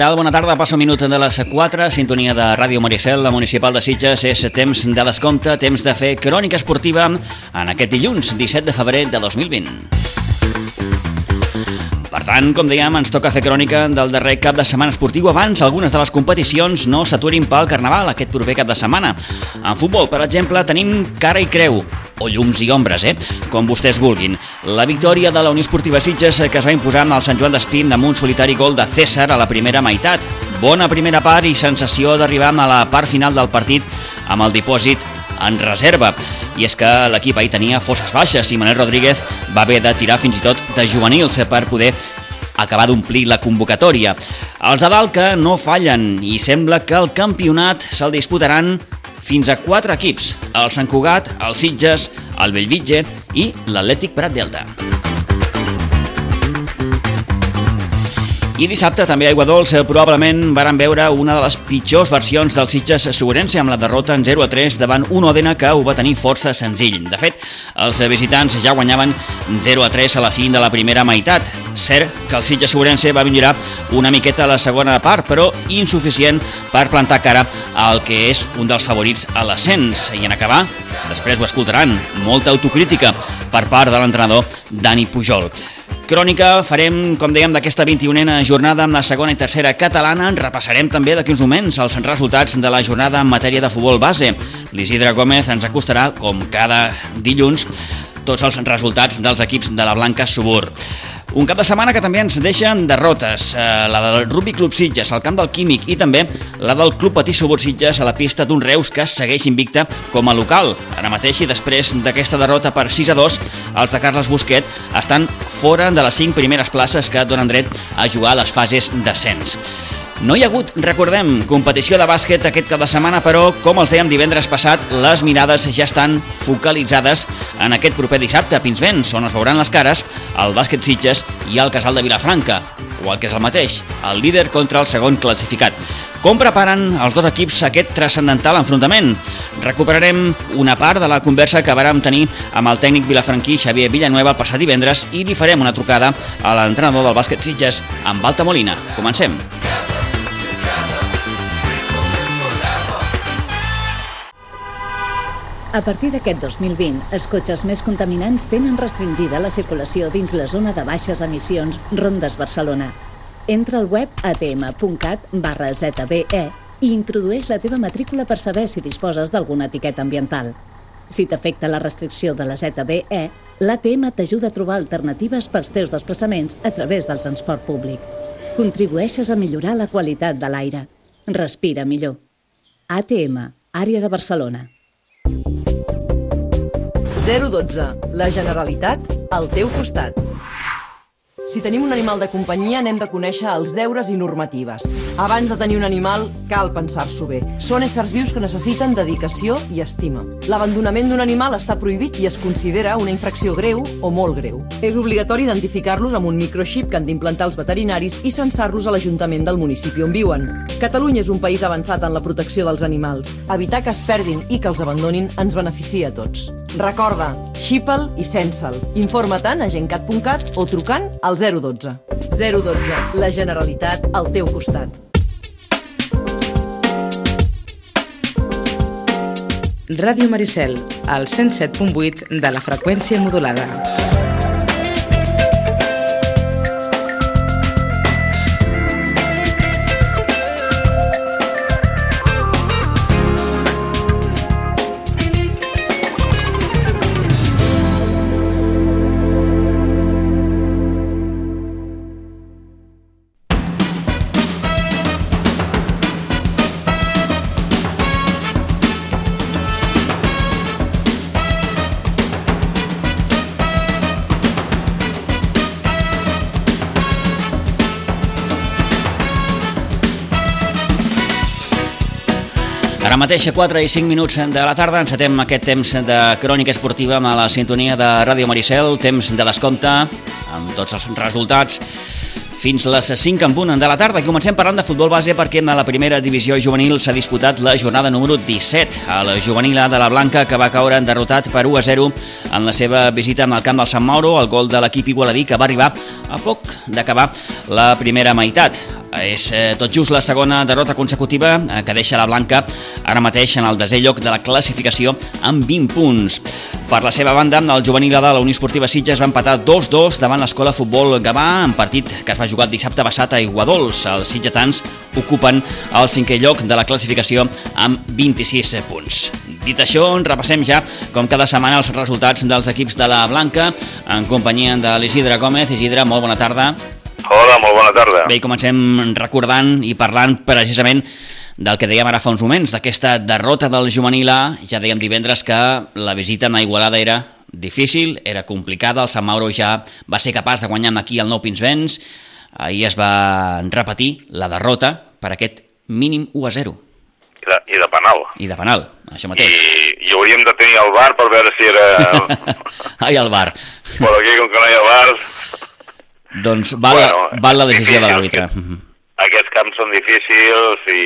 tal? Bona tarda, passa un minut de les 4, sintonia de Ràdio Maricel, la municipal de Sitges, és temps de descompte, temps de fer crònica esportiva en aquest dilluns, 17 de febrer de 2020. Per tant, com dèiem, ens toca fer crònica del darrer cap de setmana esportiu abans algunes de les competicions no s'aturin pel Carnaval aquest proper cap de setmana. En futbol, per exemple, tenim cara i creu, o llums i ombres, eh? com vostès vulguin. La victòria de la Unió Esportiva Sitges que es va imposar amb el Sant Joan d'Espín amb un solitari gol de César a la primera meitat. Bona primera part i sensació d'arribar a la part final del partit amb el dipòsit en reserva. I és que l'equip ahir tenia forces baixes i Manel Rodríguez va haver de tirar fins i tot de juvenils per poder acabar d'omplir la convocatòria. Els de dalt que no fallen i sembla que el campionat se'l disputaran fins a quatre equips, el Sant Cugat, el Sitges, el Bellvitge i l'Atlètic Prat Delta. I dissabte també a Aigua Dols probablement varen veure una de les pitjors versions del Sitges Segurense amb la derrota en 0 a 3 davant un Òdena que ho va tenir força senzill. De fet, els visitants ja guanyaven 0 a 3 a la fi de la primera meitat. Cert que el Sitges Segurense va millorar una miqueta a la segona part, però insuficient per plantar cara al que és un dels favorits a l'ascens. I en acabar, després ho escoltaran, molta autocrítica per part de l'entrenador Dani Pujol. Crònica farem, com dèiem, d'aquesta 21a jornada amb la segona i tercera catalana. Repassarem també d'aquí uns moments els resultats de la jornada en matèria de futbol base. L'Isidre Gómez ens acostarà, com cada dilluns, tots els resultats dels equips de la Blanca Subur. Un cap de setmana que també ens deixen derrotes, eh, la del Rugby Club Sitges al camp del Químic i també la del Club Patí Subur Sitges a la pista d'un Reus que segueix invicta com a local. Ara mateix i després d'aquesta derrota per 6 a 2, els de Carles Busquet estan fora de les 5 primeres places que donen dret a jugar a les fases d'ascens. No hi ha hagut, recordem, competició de bàsquet aquest cap de setmana, però, com el fèiem divendres passat, les mirades ja estan focalitzades en aquest proper dissabte a Pinsbens, on es veuran les cares el bàsquet Sitges i el casal de Vilafranca, o el que és el mateix, el líder contra el segon classificat. Com preparen els dos equips aquest transcendental enfrontament? Recuperarem una part de la conversa que vàrem tenir amb el tècnic vilafranquí Xavier Villanueva el passat divendres i li farem una trucada a l'entrenador del bàsquet Sitges, amb Balta Molina. Comencem. A partir d'aquest 2020, els cotxes més contaminants tenen restringida la circulació dins la zona de baixes emissions Rondes Barcelona. Entra al web atm.cat barra ZBE i introdueix la teva matrícula per saber si disposes d'alguna etiqueta ambiental. Si t'afecta la restricció de la ZBE, l'ATM t'ajuda a trobar alternatives pels teus desplaçaments a través del transport públic. Contribueixes a millorar la qualitat de l'aire. Respira millor. ATM, àrea de Barcelona. 012. La Generalitat al teu costat. Si tenim un animal de companyia, n'hem de conèixer els deures i normatives. Abans de tenir un animal, cal pensar-s'ho bé. Són éssers vius que necessiten dedicació i estima. L'abandonament d'un animal està prohibit i es considera una infracció greu o molt greu. És obligatori identificar-los amb un microxip que han d'implantar els veterinaris i censar-los a l'Ajuntament del municipi on viuen. Catalunya és un país avançat en la protecció dels animals. Evitar que es perdin i que els abandonin ens beneficia a tots. Recorda, xipa'l i censa'l. Informa-te'n a gencat.cat o trucant al 012. 012. La Generalitat al teu costat. Ràdio Maricel, al 107.8 de la freqüència modulada. Ara mateix a 4 i 5 minuts de la tarda encetem aquest temps de crònica esportiva amb la sintonia de Ràdio Maricel, temps de descompte amb tots els resultats fins les 5 en punt de la tarda. Comencem parlant de futbol base perquè en la primera divisió juvenil s'ha disputat la jornada número 17. El juvenil de la Blanca que va caure derrotat per 1 a 0 en la seva visita en el camp del Sant Mauro, el gol de l'equip igualadí que va arribar a poc d'acabar la primera meitat. És eh, tot just la segona derrota consecutiva eh, que deixa la Blanca ara mateix en el desè lloc de la classificació amb 20 punts. Per la seva banda, el juvenil de la Unió Esportiva Sitges va empatar 2-2 davant l'Escola Futbol Gavà en partit que es va jugar dissabte passat a Iguadols. Els sitgetans ocupen el cinquè lloc de la classificació amb 26 punts. Dit això, repassem ja, com cada setmana, els resultats dels equips de la Blanca en companyia de l'Isidre Gómez. Isidre, molt bona tarda. Hola, molt bona tarda. Bé, comencem recordant i parlant precisament del que dèiem ara fa uns moments, d'aquesta derrota del juvenil A, ja dèiem divendres que la visita a Igualada era difícil, era complicada, el Sant Mauro ja va ser capaç de guanyar aquí el Nou Pinsbens, ahir es va repetir la derrota per aquest mínim 1 a 0. I de, I de penal. I de penal, això mateix. I, I hauríem de tenir el bar per veure si era... Ai, el bar. Però aquí, com que no hi ha bar... Doncs val, bueno, val la decisió de l'àrbitre. Aquests camps són difícils i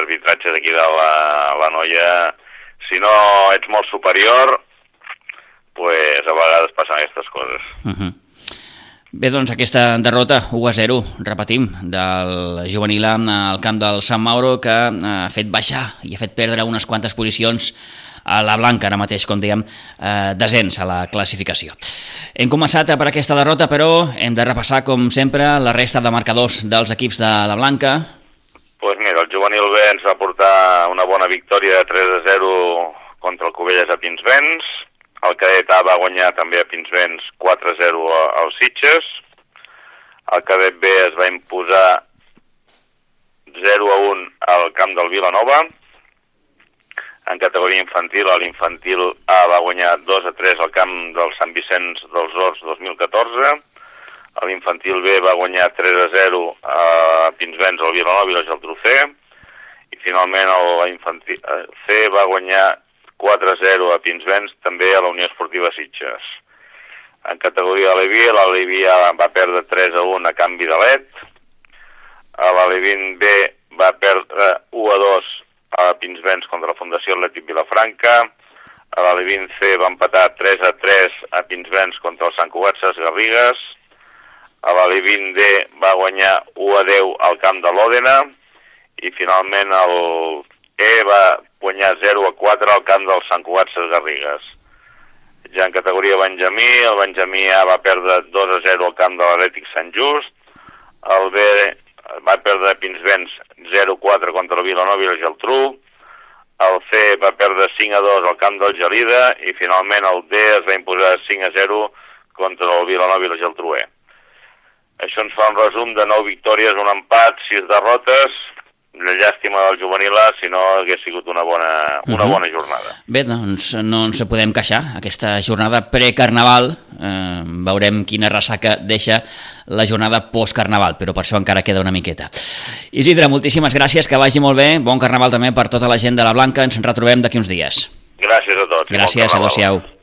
arbitratges aquí de la, la noia, si no ets molt superior, pues a vegades passen aquestes coses. Uh -huh. Bé, doncs aquesta derrota 1 a 0, repetim, del juvenil al camp del Sant Mauro que ha fet baixar i ha fet perdre unes quantes posicions a la Blanca, ara mateix, com dèiem, eh, descens a la classificació. Hem començat per aquesta derrota, però hem de repassar, com sempre, la resta de marcadors dels equips de la Blanca. Pues mira, el juvenil B ens va portar una bona victòria de 3 a 0 contra el Covelles a Pinsbens, el cadet A va guanyar també a Pinsbens 4 a 0 als Sitges, el cadet B es va imposar 0 a 1 al camp del Vilanova, en categoria infantil, l'infantil A va guanyar 2 a 3 al camp del Sant Vicenç dels Horts 2014, l'infantil B va guanyar 3 a 0 a Pinsbens al Vilanova i la i finalment l'infantil C va guanyar 4 a 0 a Pinsbens, també a la Unió Esportiva Sitges. En categoria Alevi, l'Alevi va perdre 3 a 1 a canvi de LED, l'Alevin B va perdre 1 a 2 a Pinsbens contra la Fundació Atlètic Vilafranca, a la Levin C va empatar 3 a 3 a Pinsbens contra el Sant Cugat Ses Garrigues, a la Levin D va guanyar 1 a 10 al camp de l'Òdena. I finalment el E va guanyar 0 a 4 al camp del Sant Cugat Ses Garrigues. Ja en categoria Benjamí, el Benjamí A va perdre 2 a 0 al camp de l'Atlètic Sant Just, el B va perdre Pinsbens 0-4 contra el Vilanova i el Geltrú, el C va perdre 5 a 2 al camp del Gelida i finalment el D es va imposar 5 a 0 contra el Vilanova i el Geltrú E. Això ens fa un resum de 9 victòries, un empat, 6 derrotes, la llàstima del juvenil A si no hagués sigut una bona, una uh -huh. bona jornada. Bé, doncs no ens podem queixar. Aquesta jornada precarnaval, eh, veurem quina ressaca deixa la jornada postcarnaval, però per això encara queda una miqueta. Isidre, moltíssimes gràcies, que vagi molt bé. Bon carnaval també per tota la gent de la Blanca. Ens retrobem d'aquí uns dies. Gràcies a tots. Gràcies, adeu-siau.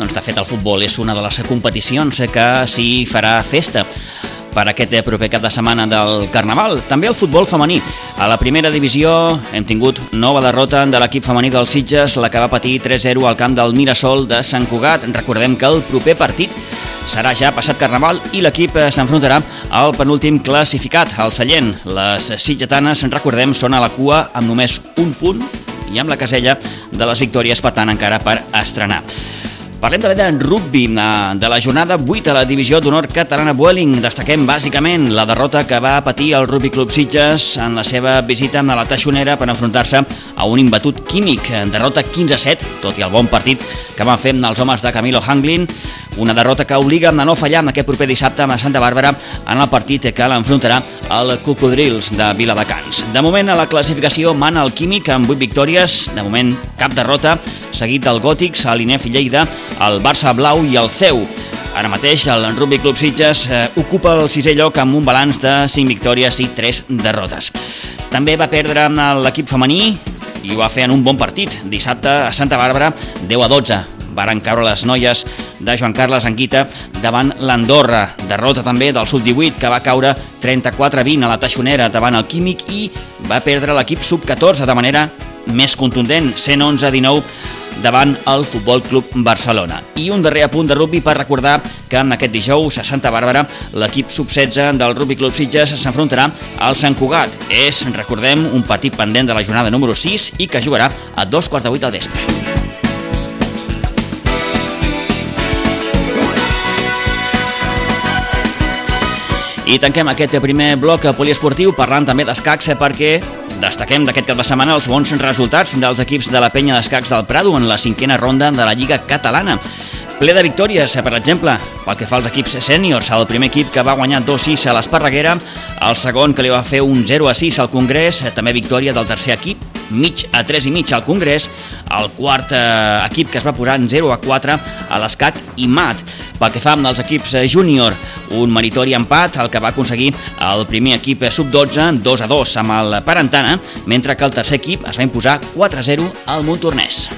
Doncs, de fet, el futbol és una de les competicions que s'hi farà festa per aquest proper cap de setmana del Carnaval. També el futbol femení. A la primera divisió hem tingut nova derrota de l'equip femení dels Sitges, la que va patir 3-0 al camp del Mirasol de Sant Cugat. Recordem que el proper partit serà ja passat Carnaval i l'equip s'enfrontarà al penúltim classificat, el Sallent. Les sitgetanes, recordem, són a la cua amb només un punt i amb la casella de les victòries, per tant, encara per estrenar. Parlem també de rugby, de la jornada 8 a la divisió d'honor catalana Vueling. Destaquem bàsicament la derrota que va patir el Rugby Club Sitges en la seva visita a la Taixonera per enfrontar-se a un imbatut químic. Derrota 15-7, tot i el bon partit que van fer els homes de Camilo Hanglin. Una derrota que obliga a no fallar en aquest proper dissabte a Santa Bàrbara en el partit que l'enfrontarà el Cocodrils de Viladecans. De moment a la classificació mana el Químic amb 8 victòries, de moment cap derrota, seguit del Gòtics, l'Inef Lleida, el Barça Blau i el CEU. Ara mateix el Rugby Club Sitges eh, ocupa el sisè lloc amb un balanç de 5 victòries i 3 derrotes. També va perdre l'equip femení i ho va fer en un bon partit. Dissabte a Santa Bàrbara 10 a 12 varen caure les noies de Joan Carles Anguita davant l'Andorra. Derrota també del Sub-18, que va caure 34-20 a la Taixonera davant el Químic i va perdre l'equip Sub-14 de manera més contundent, 111-19 davant el Futbol Club Barcelona. I un darrer apunt de rugby per recordar que en aquest dijous a Santa Bàrbara l'equip sub-16 del Rugby Club Sitges s'enfrontarà al Sant Cugat. És, recordem, un partit pendent de la jornada número 6 i que jugarà a dos quarts de vuit del vespre. I tanquem aquest primer bloc poliesportiu parlant també d'escacs perquè Destaquem d'aquest cap de setmana els bons resultats dels equips de la penya d'escacs del Prado en la cinquena ronda de la Lliga Catalana. Ple de victòries, per exemple, pel que fa als equips sèniors, el primer equip que va guanyar 2-6 a l'Esparreguera, el segon que li va fer un 0-6 al Congrés, també victòria del tercer equip, mig a 3 i mig al Congrés, el quart eh, equip que es va posar en 0-4 a l'Escac i Mat. Pel que fa als equips júnior, un meritori empat, el que va aconseguir el primer equip sub-12, 2-2 amb el Parentana, mentre que el tercer equip es va imposar 4-0 al Montornès.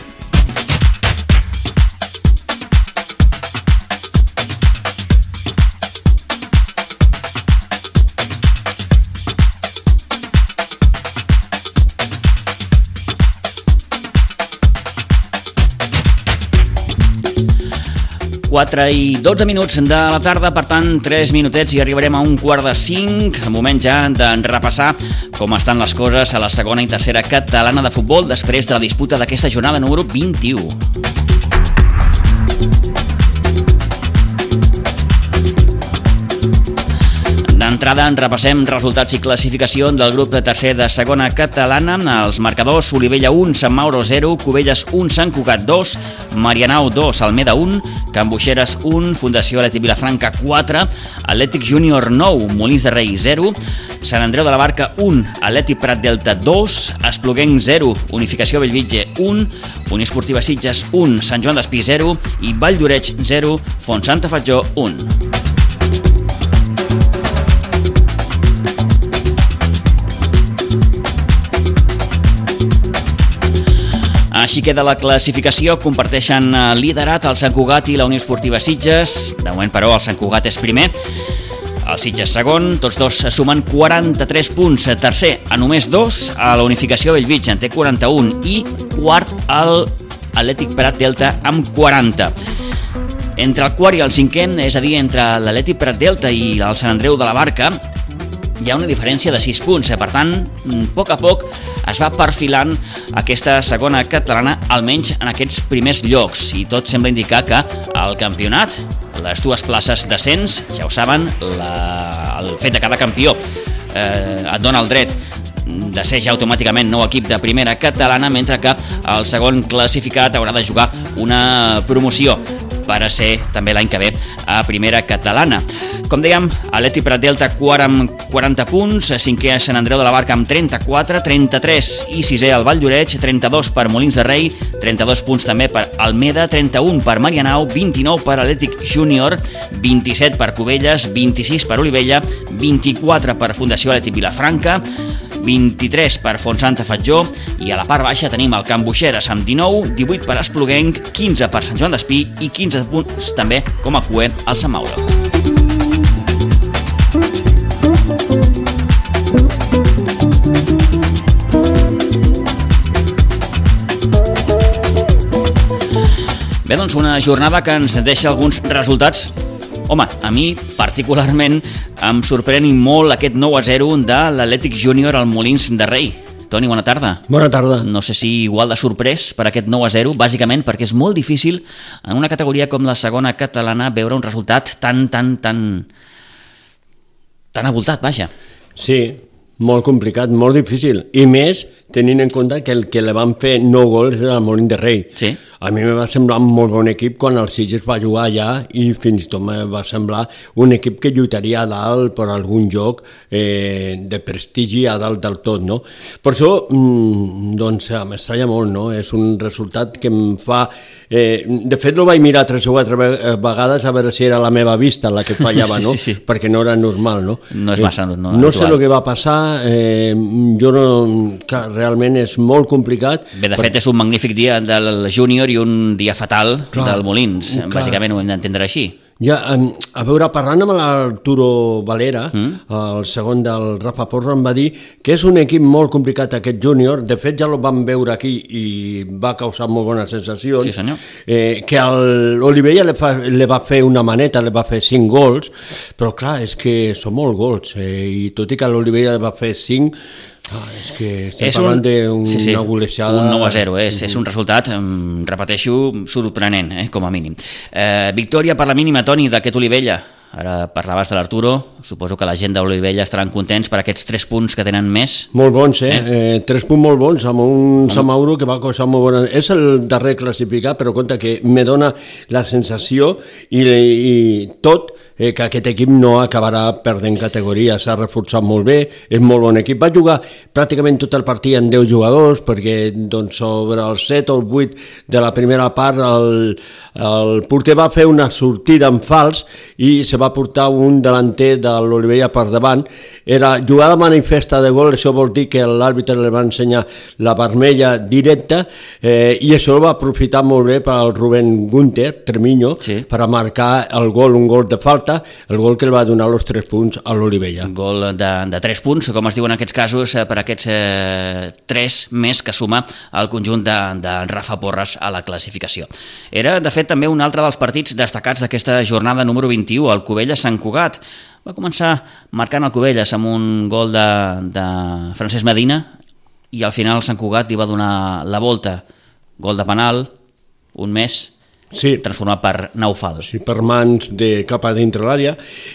4 i 12 minuts de la tarda, per tant, 3 minutets i arribarem a un quart de 5, moment ja de repassar com estan les coses a la segona i tercera catalana de futbol després de la disputa d'aquesta jornada número 21. D'entrada en repassem resultats i classificació del grup de tercer de segona catalana. Els marcadors Olivella 1, Sant Mauro 0, Cubelles 1, Sant Cugat 2, Marianao 2, Almeda 1, Can Buixeres 1, Fundació Atlètic Vilafranca 4, Atlètic Júnior 9, Molins de Rei 0, Sant Andreu de la Barca 1, Atlètic Prat Delta 2, Espluguenc 0, Unificació Bellvitge 1, Unió Esportiva Sitges 1, Sant Joan d'Espí 0 i Vall d'Oreig 0, Font Santa Fatjó 1. Així queda la classificació, comparteixen eh, liderat el Sant Cugat i la Unió Esportiva Sitges. De moment, però, el Sant Cugat és primer. El Sitges segon, tots dos sumen 43 punts. Tercer, a només dos, a la unificació Bellvitge, en té 41. I quart, el Atlètic Prat Delta amb 40. Entre el quart i el cinquè, és a dir, entre l'Atlètic Prat Delta i el Sant Andreu de la Barca, hi ha una diferència de 6 punts. Eh? Per tant, a poc a poc es va perfilant aquesta segona catalana, almenys en aquests primers llocs. I tot sembla indicar que el campionat, les dues places d'ascens, ja ho saben, la, el fet de cada campió eh, et dona el dret de ser ja automàticament nou equip de primera catalana, mentre que el segon classificat haurà de jugar una promoció per a ser també l'any que ve a primera catalana. Com dèiem, Aleti Prat Delta 4 amb 40 punts, cinquè a Sant Andreu de la Barca amb 34, 33 i sisè al Vall d'Oreig, 32 per Molins de Rei, 32 punts també per Almeda, 31 per Marianao, 29 per Atlètic Júnior, 27 per Cubelles, 26 per Olivella, 24 per Fundació Atlètic Vilafranca, 23 per Fontsanta Fatjó i a la part baixa tenim el Camp Buixeres amb 19, 18 per Espluguenc, 15 per Sant Joan d'Espí i 15 punts també com a cuent al Sant Mauro. Bé, doncs una jornada que ens deixa alguns resultats Home, a mi particularment em sorprèn molt aquest 9 a 0 de l'Atlètic Júnior al Molins de Rei. Toni, bona tarda. Bona tarda. No sé si igual de sorprès per aquest 9 a 0, bàsicament perquè és molt difícil en una categoria com la segona catalana veure un resultat tan, tan, tan... tan avoltat, vaja. Sí, molt complicat, molt difícil. I més tenint en compte que el que le van fer 9 gols era el Molins de Rei. Sí. A mi me va semblar un molt bon equip quan el Sitges va jugar allà i fins i tot me va semblar un equip que lluitaria a dalt per algun joc eh, de prestigi a dalt del tot, no? Per això, mm, doncs, m'estranya molt, no? És un resultat que em fa... Eh, de fet, no vaig mirar tres o quatre eh, vegades a veure si era la meva vista la que fallava, no? sí, sí. Perquè no era normal, no? No és massa no, no, no sé el que va passar, eh, jo no... Que realment és molt complicat. Bé, de fet, és un magnífic dia del júnior i un dia fatal Clar, del Molins. clar. Bàsicament ho hem d'entendre així. Ja, a veure, parlant amb l'Arturo Valera, mm. el segon del Rafa Porra, em va dir que és un equip molt complicat aquest júnior, de fet ja el vam veure aquí i va causar molt bones sensacions, Sí, senyor. eh, que el- l'Olivella li, fa, li va fer una maneta, li va fer 5 gols, però clar, és que són molt gols, eh, i tot i que l'Olivella va fer 5, ah, és que estem És parlant d'una sí, sí, golejada... Un 9 a 0, és, és un resultat, repeteixo, sorprenent, eh, com a mínim. Eh, victòria per la mínima, Toni, d'aquest Olivella. Ara parlaves de l'Arturo, suposo que la gent d'Olivella estaran contents per aquests 3 punts que tenen més. Molt bons, eh? eh? Tres punts molt bons, amb un Samauro que va causar molt bona... És el darrer classificat, però compte que me dona la sensació i, i tot eh, que aquest equip no acabarà perdent categoria, s'ha reforçat molt bé, és molt bon equip. Va jugar pràcticament tot el partit amb 10 jugadors, perquè doncs, sobre el 7 o el 8 de la primera part el, el porter va fer una sortida en fals i se va portar un delanter de l'Olivella per davant. Era jugada manifesta de gol, això vol dir que l'àrbitre li va ensenyar la vermella directa eh, i això va aprofitar molt bé per al Rubén Gunter, Tremiño, Sí. per a marcar el gol, un gol de falta, el gol que el va donar els 3 punts a l'Olivella. Gol de, de 3 punts, com es diu en aquests casos, eh, per aquests eh, 3 més que suma el conjunt de, de Rafa Porres a la classificació. Era, de fet, també un altre dels partits destacats d'aquesta jornada número 21, el Cubelles-Sant Cugat. Va començar marcant el Cubelles amb un gol de, de Francesc Medina i al final Sant Cugat li va donar la volta. Gol de penal, un més, Sí, transformat per Naufal. Sí, per mans de cap a dintre l'àrea.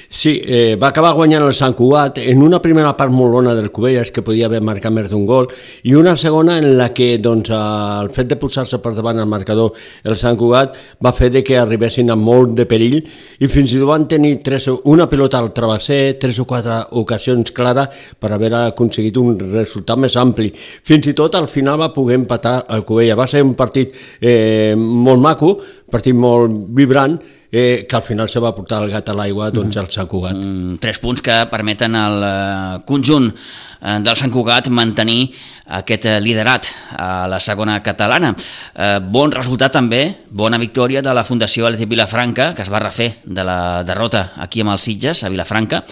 Sí, eh, va acabar guanyant el Sant Cugat en una primera part molt bona del Cubelles, que podia haver marcat més d'un gol, i una segona en la que doncs, el fet de posar-se per davant al marcador el Sant Cugat va fer de que arribessin a molt de perill i fins i tot van tenir tres, una pilota al travesser, tres o quatre ocasions clares per haver aconseguit un resultat més ampli. Fins i tot al final va poder empatar el Cubella. Va ser un partit eh, molt maco, partit molt vibrant, eh, que al final se va portar el gat a l'aigua, doncs el Sant Cugat. Mm, tres punts que permeten al eh, conjunt eh, del Sant Cugat mantenir aquest eh, liderat a la segona catalana. Eh, bon resultat també, bona victòria de la Fundació Atlètic Vilafranca, que es va refer de la derrota aquí amb els Sitges, a Vilafranca.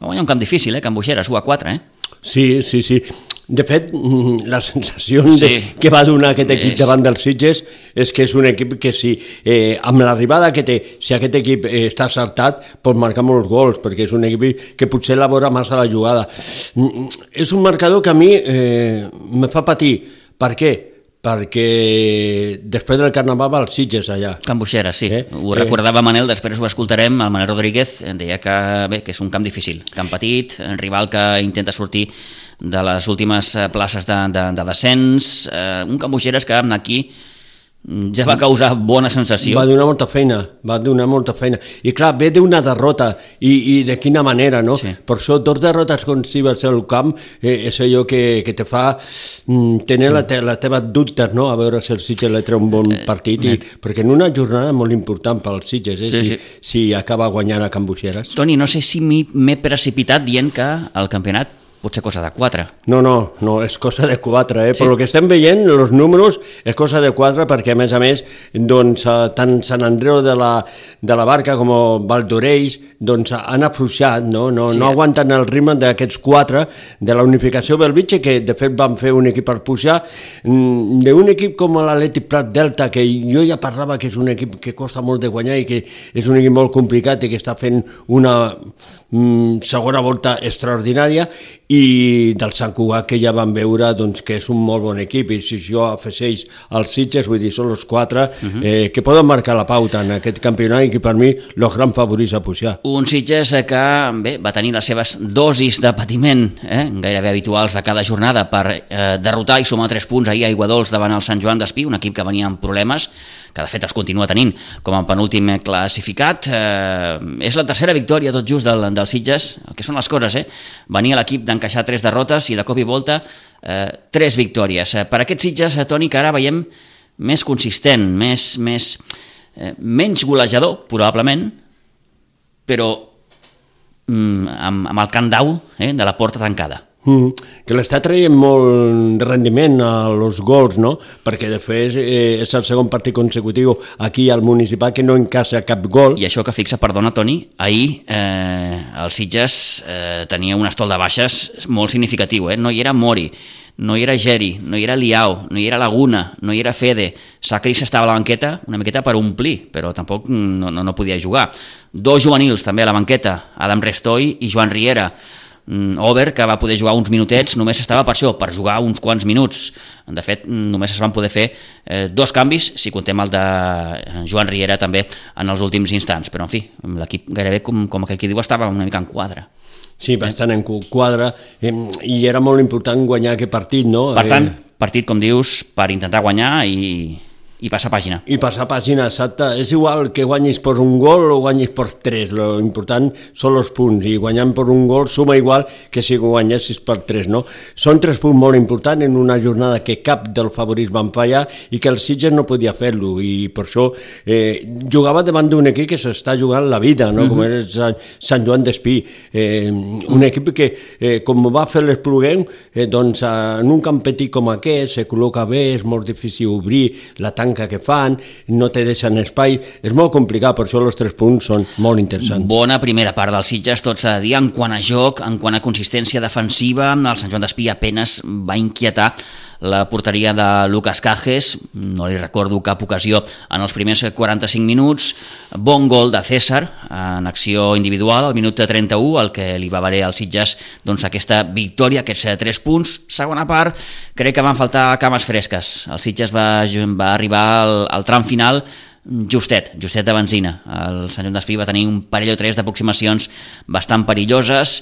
Va guanyar un camp difícil, eh, Can Buixeres, 1 a 4, eh? Sí, sí, sí. De fet, mm, la sensació sí. Sí. de, que va donar aquest equip És- davant dels Sitges és que és un equip que si, eh, amb l'arribada que té, si aquest equip eh, està acertat, pot marcar molts gols, perquè és un equip que potser elabora massa la jugada. Mm, És un marcador que a mi eh, me fa patir. Per què? Perquè després del Carnaval va als Sitges allà. Can Buixeres, sí. Eh? Ho Eh. recordava Manel, després ho escoltarem, el Manel Rodríguez deia que, bé, que és un camp difícil, camp petit, un rival que intenta sortir de les últimes places de, de, de descens, eh, un Can Buixeres que aquí ja va causar bona sensació. Va donar molta feina, va donar molta feina. I clar, ve d'una derrota, i, i de quina manera, no? Sí. Per això, dos derrotes consecutives al camp eh, és allò que, que te fa mm, tenir la, te, la teva dubtes, no? A veure si el Sitges treu un bon partit, i, perquè en una jornada molt important pel Sitges, eh? Sí, si, sí. si acaba guanyant a Can Buixeres. Toni, no sé si m'he precipitat dient que el campionat pot ser cosa de 4. No, no, no, és cosa de 4, eh? Sí. Però el que estem veient, els números, és cosa de 4 perquè, a més a més, doncs, eh, tant Sant Andreu de la, de la Barca com Valdoreix doncs, han afluixat, no? No, Sí. no aguanten el ritme d'aquests 4 de la unificació Belvitge, que de fet van fer un equip per pujar, mm, d'un equip com l'Atlètic Prat Delta, que jo ja parlava que és un equip que costa molt de guanyar i que és un equip molt complicat i que està fent una mm, segona volta extraordinària, i del Sant Cugat que ja van veure doncs, que és un molt bon equip i si jo afegeix els Sitges, vull dir, són els quatre uh -huh. eh, que poden marcar la pauta en aquest campionat i que per mi els grans favorits a pujar. Un Sitges que bé, va tenir les seves dosis de patiment eh, gairebé habituals de cada jornada per eh, derrotar i sumar 3 punts ahir a Aiguadols davant el Sant Joan d'Espí, un equip que venia amb problemes, que de fet els continua tenint com a penúltim classificat. Eh, és la tercera victòria tot just del, del Sitges, el que són les coses, eh? Venia l'equip d'encaixar 3 derrotes i de cop i volta eh, 3 victòries. Eh, per aquests Sitges, eh, Toni, que ara veiem més consistent, més, més, eh, menys golejador, probablement, però mm, amb, amb el candau eh, de la porta tancada. Mm, que l'està traient molt rendiment a los gols, no? Perquè de fet eh, és el segon partit consecutiu aquí al municipal que no encaixa cap gol. I això que fixa, perdona Toni, ahir eh, el Sitges eh, tenia un estol de baixes molt significatiu, eh? no hi era Mori, no hi era Geri, no hi era Liao, no hi era Laguna, no hi era Fede, Sacris estava a la banqueta una miqueta per omplir, però tampoc no, no, no podia jugar. Dos juvenils també a la banqueta, Adam Restoy i Joan Riera, Mm, Over, que va poder jugar uns minutets, només estava per això, per jugar uns quants minuts. De fet, només es van poder fer eh, dos canvis, si contem el de eh, Joan Riera també en els últims instants, però en fi, l'equip gairebé, com, com aquell que diu, estava una mica en quadre. Sí, bastant en quadre, eh, i era molt important guanyar aquest partit, no? Per tant, eh, partit, com dius, per intentar guanyar i, i passar pàgina. I passar pàgina, exacte. És igual que guanyis per un gol o guanyis per tres, lo important són els punts, i guanyant per un gol suma igual que si guanyessis per tres, no? Són tres punts molt importants en una jornada que cap dels favorits van fallar i que el Sitges no podia fer-lo, i per això eh, jugava davant d'un equip que s'està jugant la vida, no? Uh -huh. com és Sant, Sant Joan d'Espí, eh, un equip que, eh, com va fer l'Espluguem, eh, doncs en un camp petit com aquest se col·loca bé, és molt difícil obrir la tanca tanca que fan, no te deixen espai, és molt complicat, per això els tres punts són molt interessants. Bona primera part dels Sitges, tot s'ha de dir, en quant a joc, en quant a consistència defensiva, el Sant Joan d'Espí apenes va inquietar la porteria de Lucas Cajes, no li recordo cap ocasió en els primers 45 minuts, bon gol de César en acció individual al minut 31, el que li va valer als Sitges doncs, aquesta victòria, aquests 3 punts. Segona part, crec que van faltar cames fresques. El Sitges va, va arribar al, al tram final justet, justet de benzina. El Sant Joan d'Espí va tenir un parell o tres d'aproximacions bastant perilloses,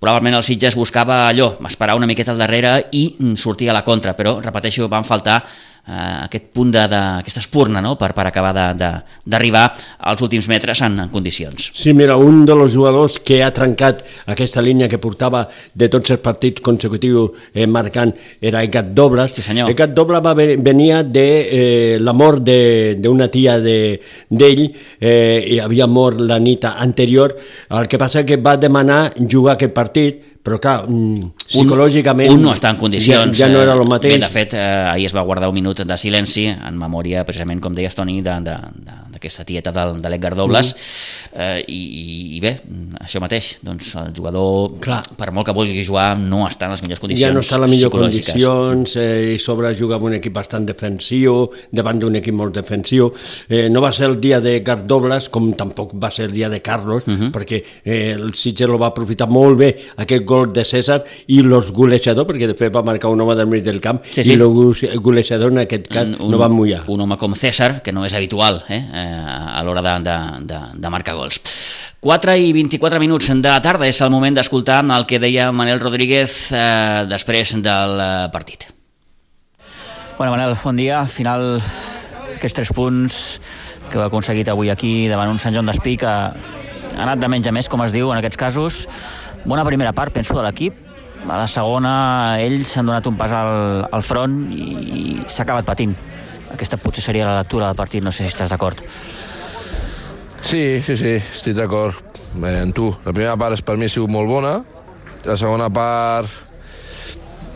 probablement el Sitges buscava allò, esperar una miqueta al darrere i sortir a la contra, però, repeteixo, van faltar aquest punt de, de, aquesta espurna no? per, per acabar d'arribar als últims metres en, en condicions. Sí, mira, un dels jugadors que ha trencat aquesta línia que portava de tots els partits consecutius eh, marcant era Egat Doblas. Sí, senyor. Egat Doblas va venia de eh, la mort d'una tia d'ell, de, eh, i havia mort la nit anterior, el que passa que va demanar jugar aquest partit però clar, mm, psicològicament... Un, un no està en condicions. Ja, ja no era el mateix. Bé, de fet, eh, ahir es va guardar un minut de silenci en memòria, precisament, com deies, Toni, d'aquesta tieta de, de l'Edgar Dobles, mm. eh, i, i bé, això mateix, doncs el jugador, clar. per molt que vulgui jugar, no està en les millors condicions Ja no està en les millors condicions, eh, i sobre juga amb un equip bastant defensiu, davant d'un equip molt defensiu. Eh, no va ser el dia de Gar Dobles, com tampoc va ser el dia de Carlos, uh mhm. -huh. perquè eh, el Sitges lo va aprofitar molt bé, aquest gol de César i los golejadors, perquè de fet va marcar un home del mig del camp, sí, sí. i el golejador en aquest cas un, no va mullar. Un home com César, que no és habitual eh, a l'hora de, de, de, de marcar gols. 4 i 24 minuts de la tarda és el moment d'escoltar el que deia Manel Rodríguez eh, després del eh, partit. Bueno, Manel, bon dia. Al final, aquests tres punts que heu aconseguit avui aquí davant un Sant Joan d'Espí que ha anat de menys a més, com es diu en aquests casos, bona primera part, penso, de l'equip. A la segona, ells s'han donat un pas al, al front i, i s'ha acabat patint. Aquesta potser seria la lectura del partit, no sé si estàs d'acord. Sí, sí, sí, estic d'acord eh, amb tu. La primera part per mi ha sigut molt bona, la segona part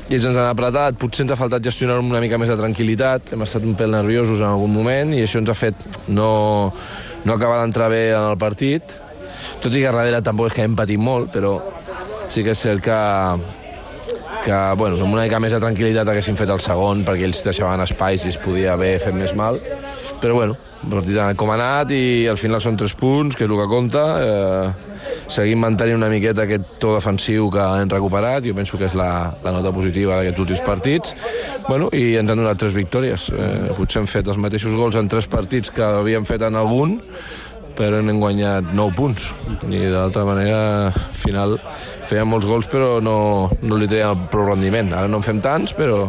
ells ens han apretat, potser ens ha faltat gestionar una mica més de tranquil·litat, hem estat un pèl nerviosos en algun moment i això ens ha fet no, no acabar d'entrar bé en el partit, tot i que darrere tampoc és que hem patit molt, però sí que és cert que, que bueno, amb una mica més de tranquil·litat haguessin fet el segon perquè ells deixaven espais i es podia haver fet més mal. Però bueno, partit com ha anat i al final són tres punts, que és el que compta. Eh, seguim mantenint una miqueta aquest to defensiu que hem recuperat, jo penso que és la, la nota positiva d'aquests últims partits, bueno, i ens han donat tres victòries. Eh, potser hem fet els mateixos gols en tres partits que havíem fet en algun, però hem guanyat 9 punts. I d'altra manera al final fèiem molts gols però no, no li teníem prou rendiment. Ara no en fem tants però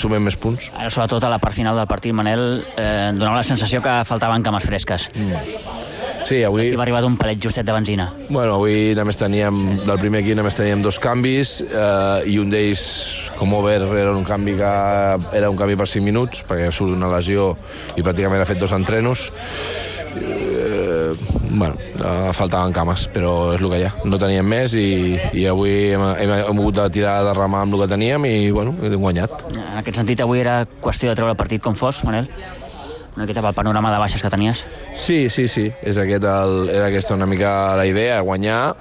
sumem més punts. Ara sobretot a la part final del partit Manel eh, donava la sensació que faltaven cames fresques. Mm. Sí, avui... Aquí va arribar un palet justet de benzina. Bueno, avui només teníem, del primer equip només teníem dos canvis eh, i un d'ells, com Over, era un canvi que era un canvi per 5 minuts, perquè surt una lesió i pràcticament ha fet dos entrenos. Eh, bueno, eh, faltaven cames, però és el que hi ha. No teníem més i, i avui hem, hem, hem hagut de tirar de remar amb el que teníem i bueno, hem guanyat. En aquest sentit, avui era qüestió de treure el partit com fos, Manel? Una miqueta pel panorama de baixes que tenies? Sí, sí, sí. És aquest el, era aquesta una mica la idea, guanyar.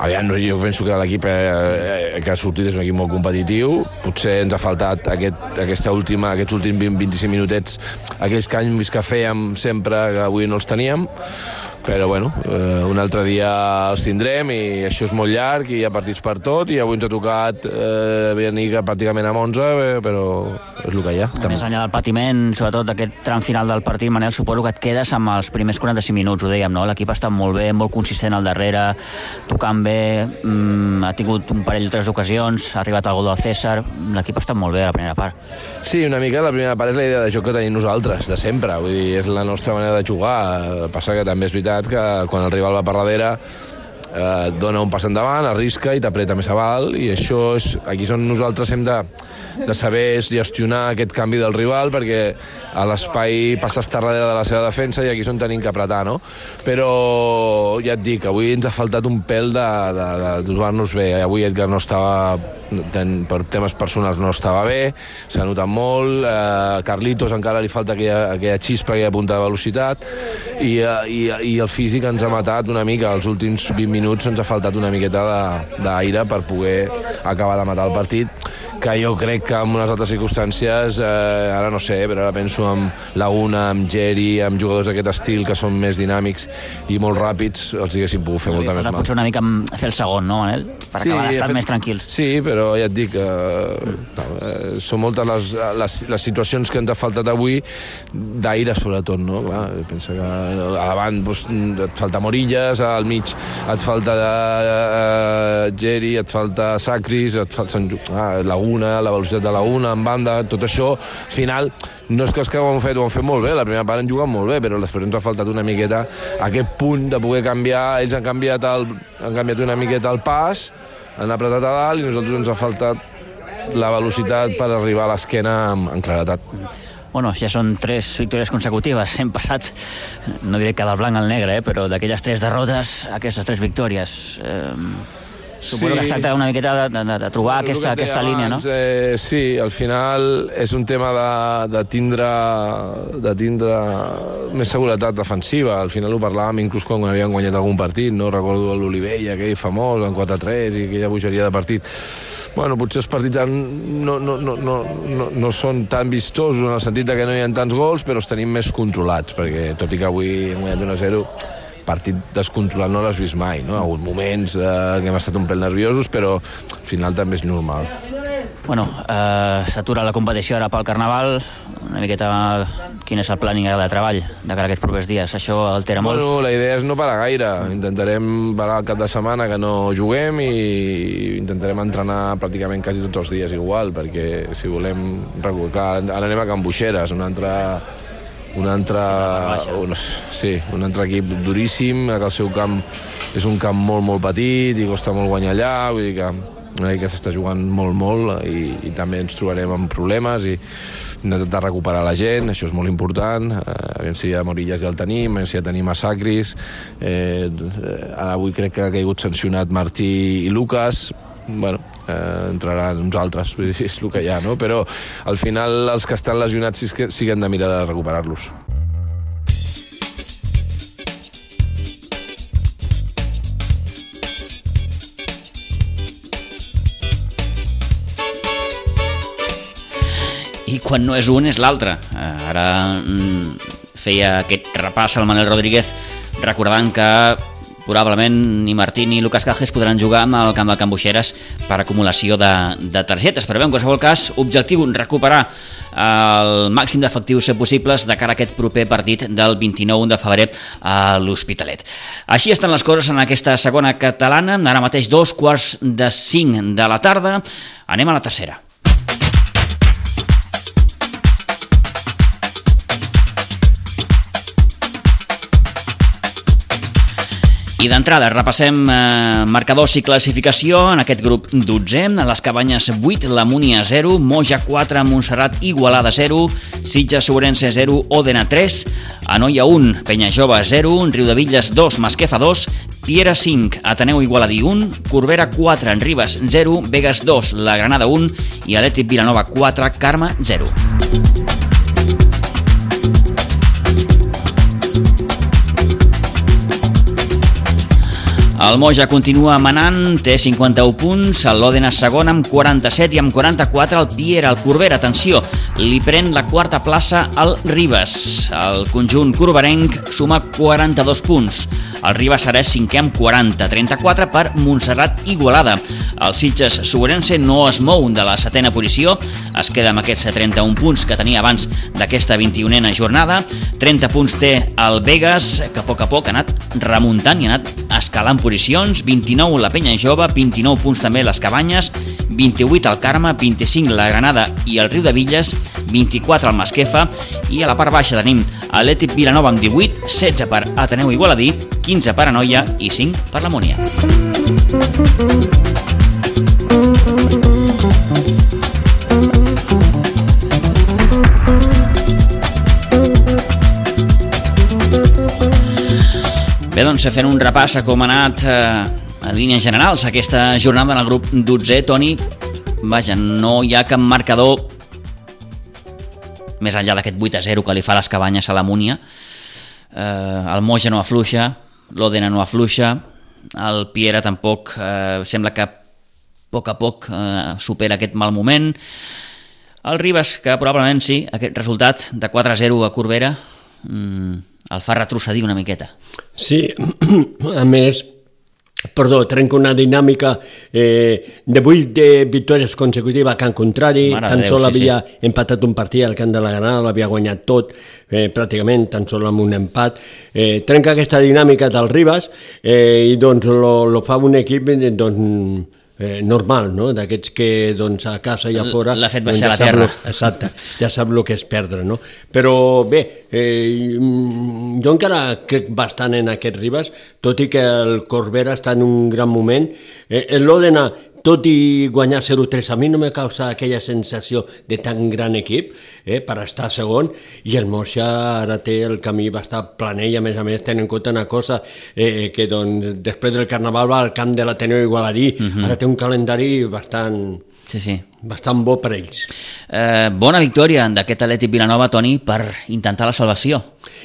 Aviam, jo penso que l'equip eh, que ha sortit és un equip molt competitiu. Potser ens ha faltat aquest, aquesta última, aquests últims 20-25 minutets, aquells canvis que fèiem sempre, que avui no els teníem però bueno, eh, un altre dia els tindrem i això és molt llarg i hi ha partits per tot i avui ens ha tocat eh, venir pràcticament amb 11 eh, però és el que hi ha. A més enllà del patiment, sobretot d'aquest tram final del partit, Manel, suposo que et quedes amb els primers 45 minuts, ho dèiem, no? L'equip ha estat molt bé, molt consistent al darrere, tocant bé, mm, ha tingut un parell o tres ocasions, ha arribat el gol del César, l'equip ha estat molt bé a la primera part. Sí, una mica la primera part és la idea de joc que tenim nosaltres, de sempre, vull dir, és la nostra manera de jugar, passa que també és veritat veritat que quan el rival va per darrere eh, dona un pas endavant, arrisca i t'apreta més avall i això és, aquí és on nosaltres hem de, de saber gestionar aquest canvi del rival perquè a l'espai passa estar darrere de la seva defensa i aquí és on tenim que apretar, no? Però ja et dic, avui ens ha faltat un pèl de, de, de trobar-nos bé. Avui Edgar no estava ten, per temes personals no estava bé, s'ha notat molt, eh, Carlitos encara li falta aquella, aquella xispa, aquella punta de velocitat, i, eh, i, i el físic ens ha matat una mica, els últims 20 minuts ens ha faltat una miqueta d'aire per poder acabar de matar el partit, que jo crec que en unes altres circumstàncies, eh, ara no sé, però ara penso en Laguna, amb Geri, amb jugadors d'aquest estil que són més dinàmics i molt ràpids, els haguessin pogut fer molta més mal. Potser una mica fer el segon, no, Manel? Per sí, acabar d'estar fet... més tranquils. Sí, però ja et dic, eh, eh, són moltes les, les, les situacions que ens ha faltat avui, d'aire sobretot, no? Clar, pensa que a davant doncs, et falta Morillas, al mig et falta eh, Geri, et falta Sacris, et falta Sant... Ah, Laguna, una, la velocitat de la una, en banda, tot això, al final, no és que els que ho han fet, ho han fet molt bé, la primera part han jugat molt bé, però després ens ha faltat una miqueta aquest punt de poder canviar, ells han canviat, el, han canviat una miqueta el pas, han apretat a dalt i nosaltres ens ha faltat la velocitat per arribar a l'esquena amb, amb claretat. Bueno, ja són tres victòries consecutives. Hem passat, no diré que del blanc al negre, eh, però d'aquelles tres derrotes, aquestes tres victòries. Eh, Suposo sí. que es tracta una miqueta de, de, de trobar el aquesta, aquesta abans, línia, no? Eh, sí, al final és un tema de, de, tindre, de tindre més seguretat defensiva. Al final ho parlàvem inclús quan havíem guanyat algun partit, no? Recordo l'Olivella, aquell famós, en 4-3 i aquella bogeria de partit. Bueno, potser els partits no, no, no, no, no, no són tan vistosos en el sentit que no hi ha tants gols, però els tenim més controlats, perquè tot i que avui hem guanyat 1-0, partit descontrolat no l'has vist mai, no? Ha hagut moments eh, que hem estat un pèl nerviosos, però al final també és normal. Bueno, eh, s'atura la competició ara pel Carnaval, una miqueta quin és el planning de treball de cara a aquests propers dies, això altera molt? Bueno, la idea és no parar gaire, intentarem parar el cap de setmana que no juguem i intentarem entrenar pràcticament quasi tots els dies igual, perquè si volem... Clar, ara anem a Can Buixeres, una altra un altre, un, sí, un altre equip duríssim, que el seu camp és un camp molt, molt petit i costa molt guanyar allà, vull dir que una que s'està jugant molt, molt i, i també ens trobarem amb problemes i intentar recuperar la gent, això és molt important, eh, veure si a Morillas ja el tenim, a si ja tenim a Sacris, eh, avui crec que ha caigut sancionat Martí i Lucas, bueno, eh, entraran uns altres, és el que hi ha, no? Però al final els que estan lesionats sí que, han de mirar de recuperar-los. i quan no és un és l'altre. Eh, ara mm, feia aquest repàs al Manel Rodríguez recordant que probablement ni Martí ni Lucas Cajes podran jugar amb el camp del Cambuixeres per acumulació de, de targetes. Però bé, en qualsevol cas, objectiu recuperar el màxim d'efectius possibles de cara a aquest proper partit del 29 de febrer a l'Hospitalet. Així estan les coses en aquesta segona catalana, ara mateix dos quarts de cinc de la tarda. Anem a la tercera. I d'entrada repassem eh, marcadors i classificació en aquest grup 12. Les Cabanyes 8, la Múnia 0, Moja 4, Montserrat Igualada 0, Sitges Sobrense 0, Òdena 3, Anoia 1, Penya Jove 0, Riu de Villes 2, Masquefa 2, Piera 5, Ateneu Igualadí 1, Corbera 4, en Ribes 0, Vegas 2, la Granada 1 i Atlètic Vilanova 4, Carme 0. El Moja continua manant, té 51 punts, l'Òdena segon amb 47 i amb 44 el Piera, el Corbera, atenció, li pren la quarta plaça al Ribes. El conjunt corberenc suma 42 punts. El Ribes serà cinquè amb 40, 34 per Montserrat Igualada. El Sitges Sobrense no es mou de la setena posició, es queda amb aquests 31 punts que tenia abans d'aquesta 21a jornada. 30 punts té el Vegas, que a poc a poc ha anat remuntant i ha anat escalant posicions. 29 la Penya Jove, 29 punts també les Cabanyes, 28 el Carme, 25 la Granada i el Riu de Villes, 24 el Masquefa i a la part baixa tenim Atlètic Vilanova amb 18, 16 per Ateneu Igualadí, 15 per Anoia i 5 per la Múnia. Bé, doncs fent un repàs a com ha anat eh, a línies generals aquesta jornada en el grup 12, Toni, vaja, no hi ha cap marcador més enllà d'aquest 8 a 0 que li fa les cabanyes a la Múnia, eh, el Moja no afluixa, l'Odena no afluixa, el Piera tampoc eh, sembla que a poc a poc eh, supera aquest mal moment, el Ribas, que probablement sí, aquest resultat de 4 a 0 a Corbera, mm, el fa retrocedir una miqueta. Sí, a més, perdó, trenca una dinàmica eh, de 8 de victòries consecutives a Can Contrari, Mare tan de Déu, sol sí, havia empatat un partit al Camp de la Granada, l'havia guanyat tot, eh, pràcticament, tan sol amb un empat. Eh, trenca aquesta dinàmica del Ribas eh, i doncs lo, lo fa un equip eh, doncs, eh, normal, no? d'aquests que doncs, a casa i a fora... L'ha fet doncs, baixar ja a la terra. lo- Exacte, ja sap el que és perdre, no? Però bé, eh, jo encara crec bastant en aquest Ribas, tot i que el Corbera està en un gran moment. Eh, L'Òdena, tot i guanyar 0-3, a mi no me causa aquella sensació de tan gran equip eh, per estar segon, i el Moixa ara té el camí bastant planer i a més a més tenen en compte una cosa, eh, que doncs, després del Carnaval va al camp de l'Ateneu Igualadí, uh -huh. ara té un calendari bastant, Sí, sí. Bastant bo per ells. Eh, bona victòria d'aquest Atlètic Vilanova, Toni, per intentar la salvació.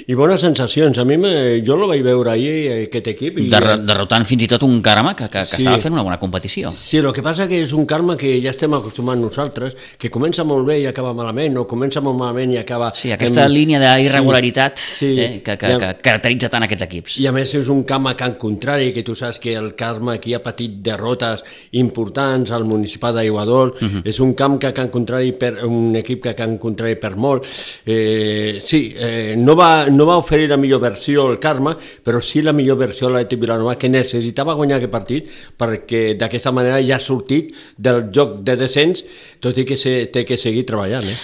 I bones sensacions. A mi me, jo lo vaig veure ahir, aquest equip. I, Derro derrotant fins i tot un Carme que, que, que Sí. estava fent una bona competició. Sí, el que passa que és un karma que ja estem acostumats nosaltres, que comença molt bé i acaba malament, o comença molt malament i acaba... Sí, aquesta amb- línia d'irregularitat Sí, eh, sí. que, que, Ja. que caracteritza tant aquests equips. I a més és un camp a Can Contrari, que tu saps que el Carme aquí ha patit derrotes importants al municipal d'Aiguadol, uh -huh. És un camp que Can Contrari per, un equip que Can Contrari per molt. Eh, sí, eh, no, va, no va oferir la millor versió el Carme, però sí la millor versió l'Atlètic Vilanova, que necessitava guanyar aquest partit perquè d'aquesta manera ja ha sortit del joc de descens, tot i que se, té que seguir treballant. Eh?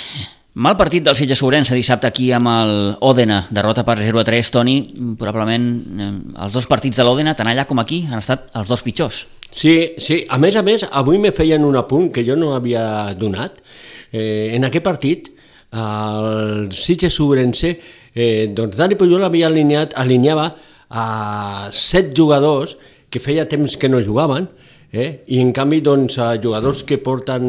Mal partit del Sitges Sobrense dissabte aquí amb el Òdena, derrota per 0 a 3, Toni, probablement eh, els dos partits de l'Òdena, tant allà com aquí, han estat els dos pitjors. Sí, sí, a més a més, avui me feien un apunt que jo no havia donat. Eh, en aquest partit, el Sitges Sobrense, eh, doncs Dani Pujol havia alineat, alineava a set jugadors que feia temps que no jugaven, Eh? I en canvi, doncs, a jugadors que porten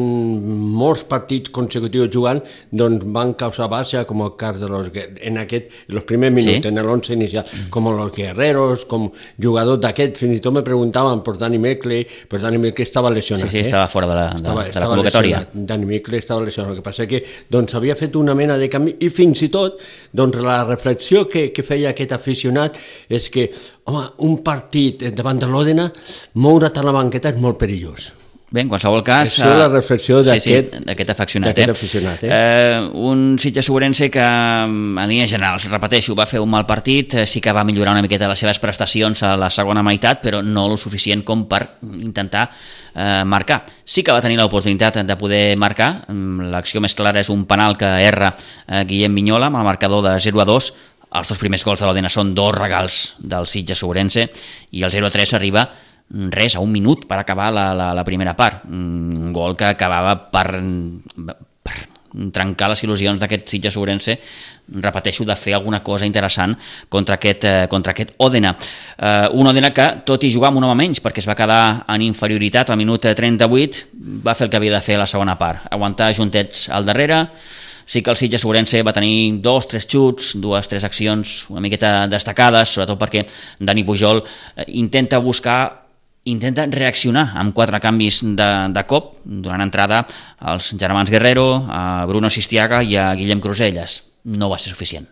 molts partits consecutius jugant doncs van causar baixa, com el cas de los, en aquest, en els primers minuts, Sí. en l'11 inicial, com los guerreros, com jugadors d'aquest, fins i tot me preguntaven per Dani Meckley, però Dani Meckley estava lesionat. Sí, sí, eh? estava fora de la, de, estava, de la estava convocatòria. lesionat. Dani Meckley estava lesionat, el que passa que doncs, havia fet una mena de canvi i fins i tot doncs, la reflexió que, que feia aquest aficionat és que home, un partit davant de l'Òdena moure tant la banqueta és molt perillós. Bé, en qualsevol cas... Això és la eh, reflexió sí, sí, d'aquest- d'aquest afeccionat. d'aquest eh? aficionat, eh? Eh, un Sitges Sobrense que, en línies generals, repeteixo, va fer un mal partit, eh, sí que va millorar una miqueta les seves prestacions a la segona meitat, però no lo suficient com per intentar eh, marcar. Sí que va tenir l'oportunitat de poder marcar, Mm, l'acció més clara és un penal que erra eh, Guillem Vinyola amb el marcador de 0 a 2, Els dos primers gols de l'Odena són dos regals del Sitges Sobrense i el 0-3 arriba res, a un minut per acabar la, la, la primera part. Un gol que acabava per, per trencar les il·lusions d'aquest Sitges Sobrense, repeteixo, de fer alguna cosa interessant contra aquest, eh, contra aquest Òdena. Eh, un Òdena que, tot i jugar amb un home menys, perquè es va quedar en inferioritat al minut 38, va fer el que havia de fer a la segona part, aguantar juntets al darrere, sí que el Sitges Sobrense va tenir dos, tres xuts, dues, tres accions una miqueta destacades, sobretot perquè Dani Pujol eh, intenta buscar intenta reaccionar amb quatre canvis de, de cop, donant entrada als germans Guerrero, a Bruno Sistiaga i a Guillem Cruselles. No va ser suficient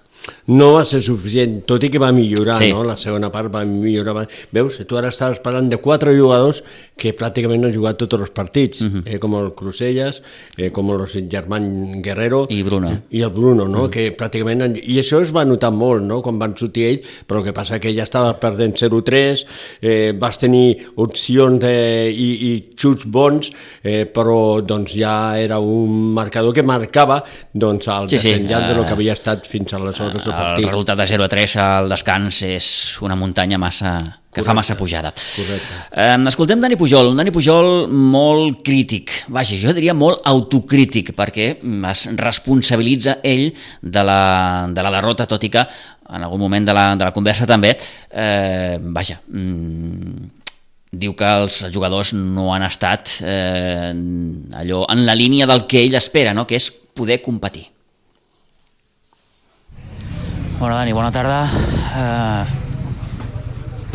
no va ser suficient, tot i que va millorar, sí. no? La segona part va millorar. Veus, tu ara estaves parlant de quatre jugadors que pràcticament han jugat tots els partits, uh -huh. eh, com el Cruselles, eh, com el germán Guerrero... I Bruno. I el Bruno, no? Uh -huh. Que pràcticament... Han... I això es va notar molt, no?, quan van sortir ell, però el que passa que ja estava perdent 0-3, eh, vas tenir opcions de... I, i xuts bons, eh, però doncs ja era un marcador que marcava doncs, el sí, desenllaç sí. de lo que eh, havia estat fins aleshores el partit. El resultat de 0 a 3 al descans és una muntanya massa que Correcte. fa massa pujada. Correcte. Eh, escoltem Dani Pujol, un Dani Pujol molt crític, vaja, jo diria molt autocrític, perquè es responsabilitza ell de la, de la derrota, tot i que en algun moment de la, de la conversa també, eh, vaja, mm, diu que els jugadors no han estat eh, allò en la línia del que ell espera, no? que és poder competir. Bona, Dani, bona tarda. Uh,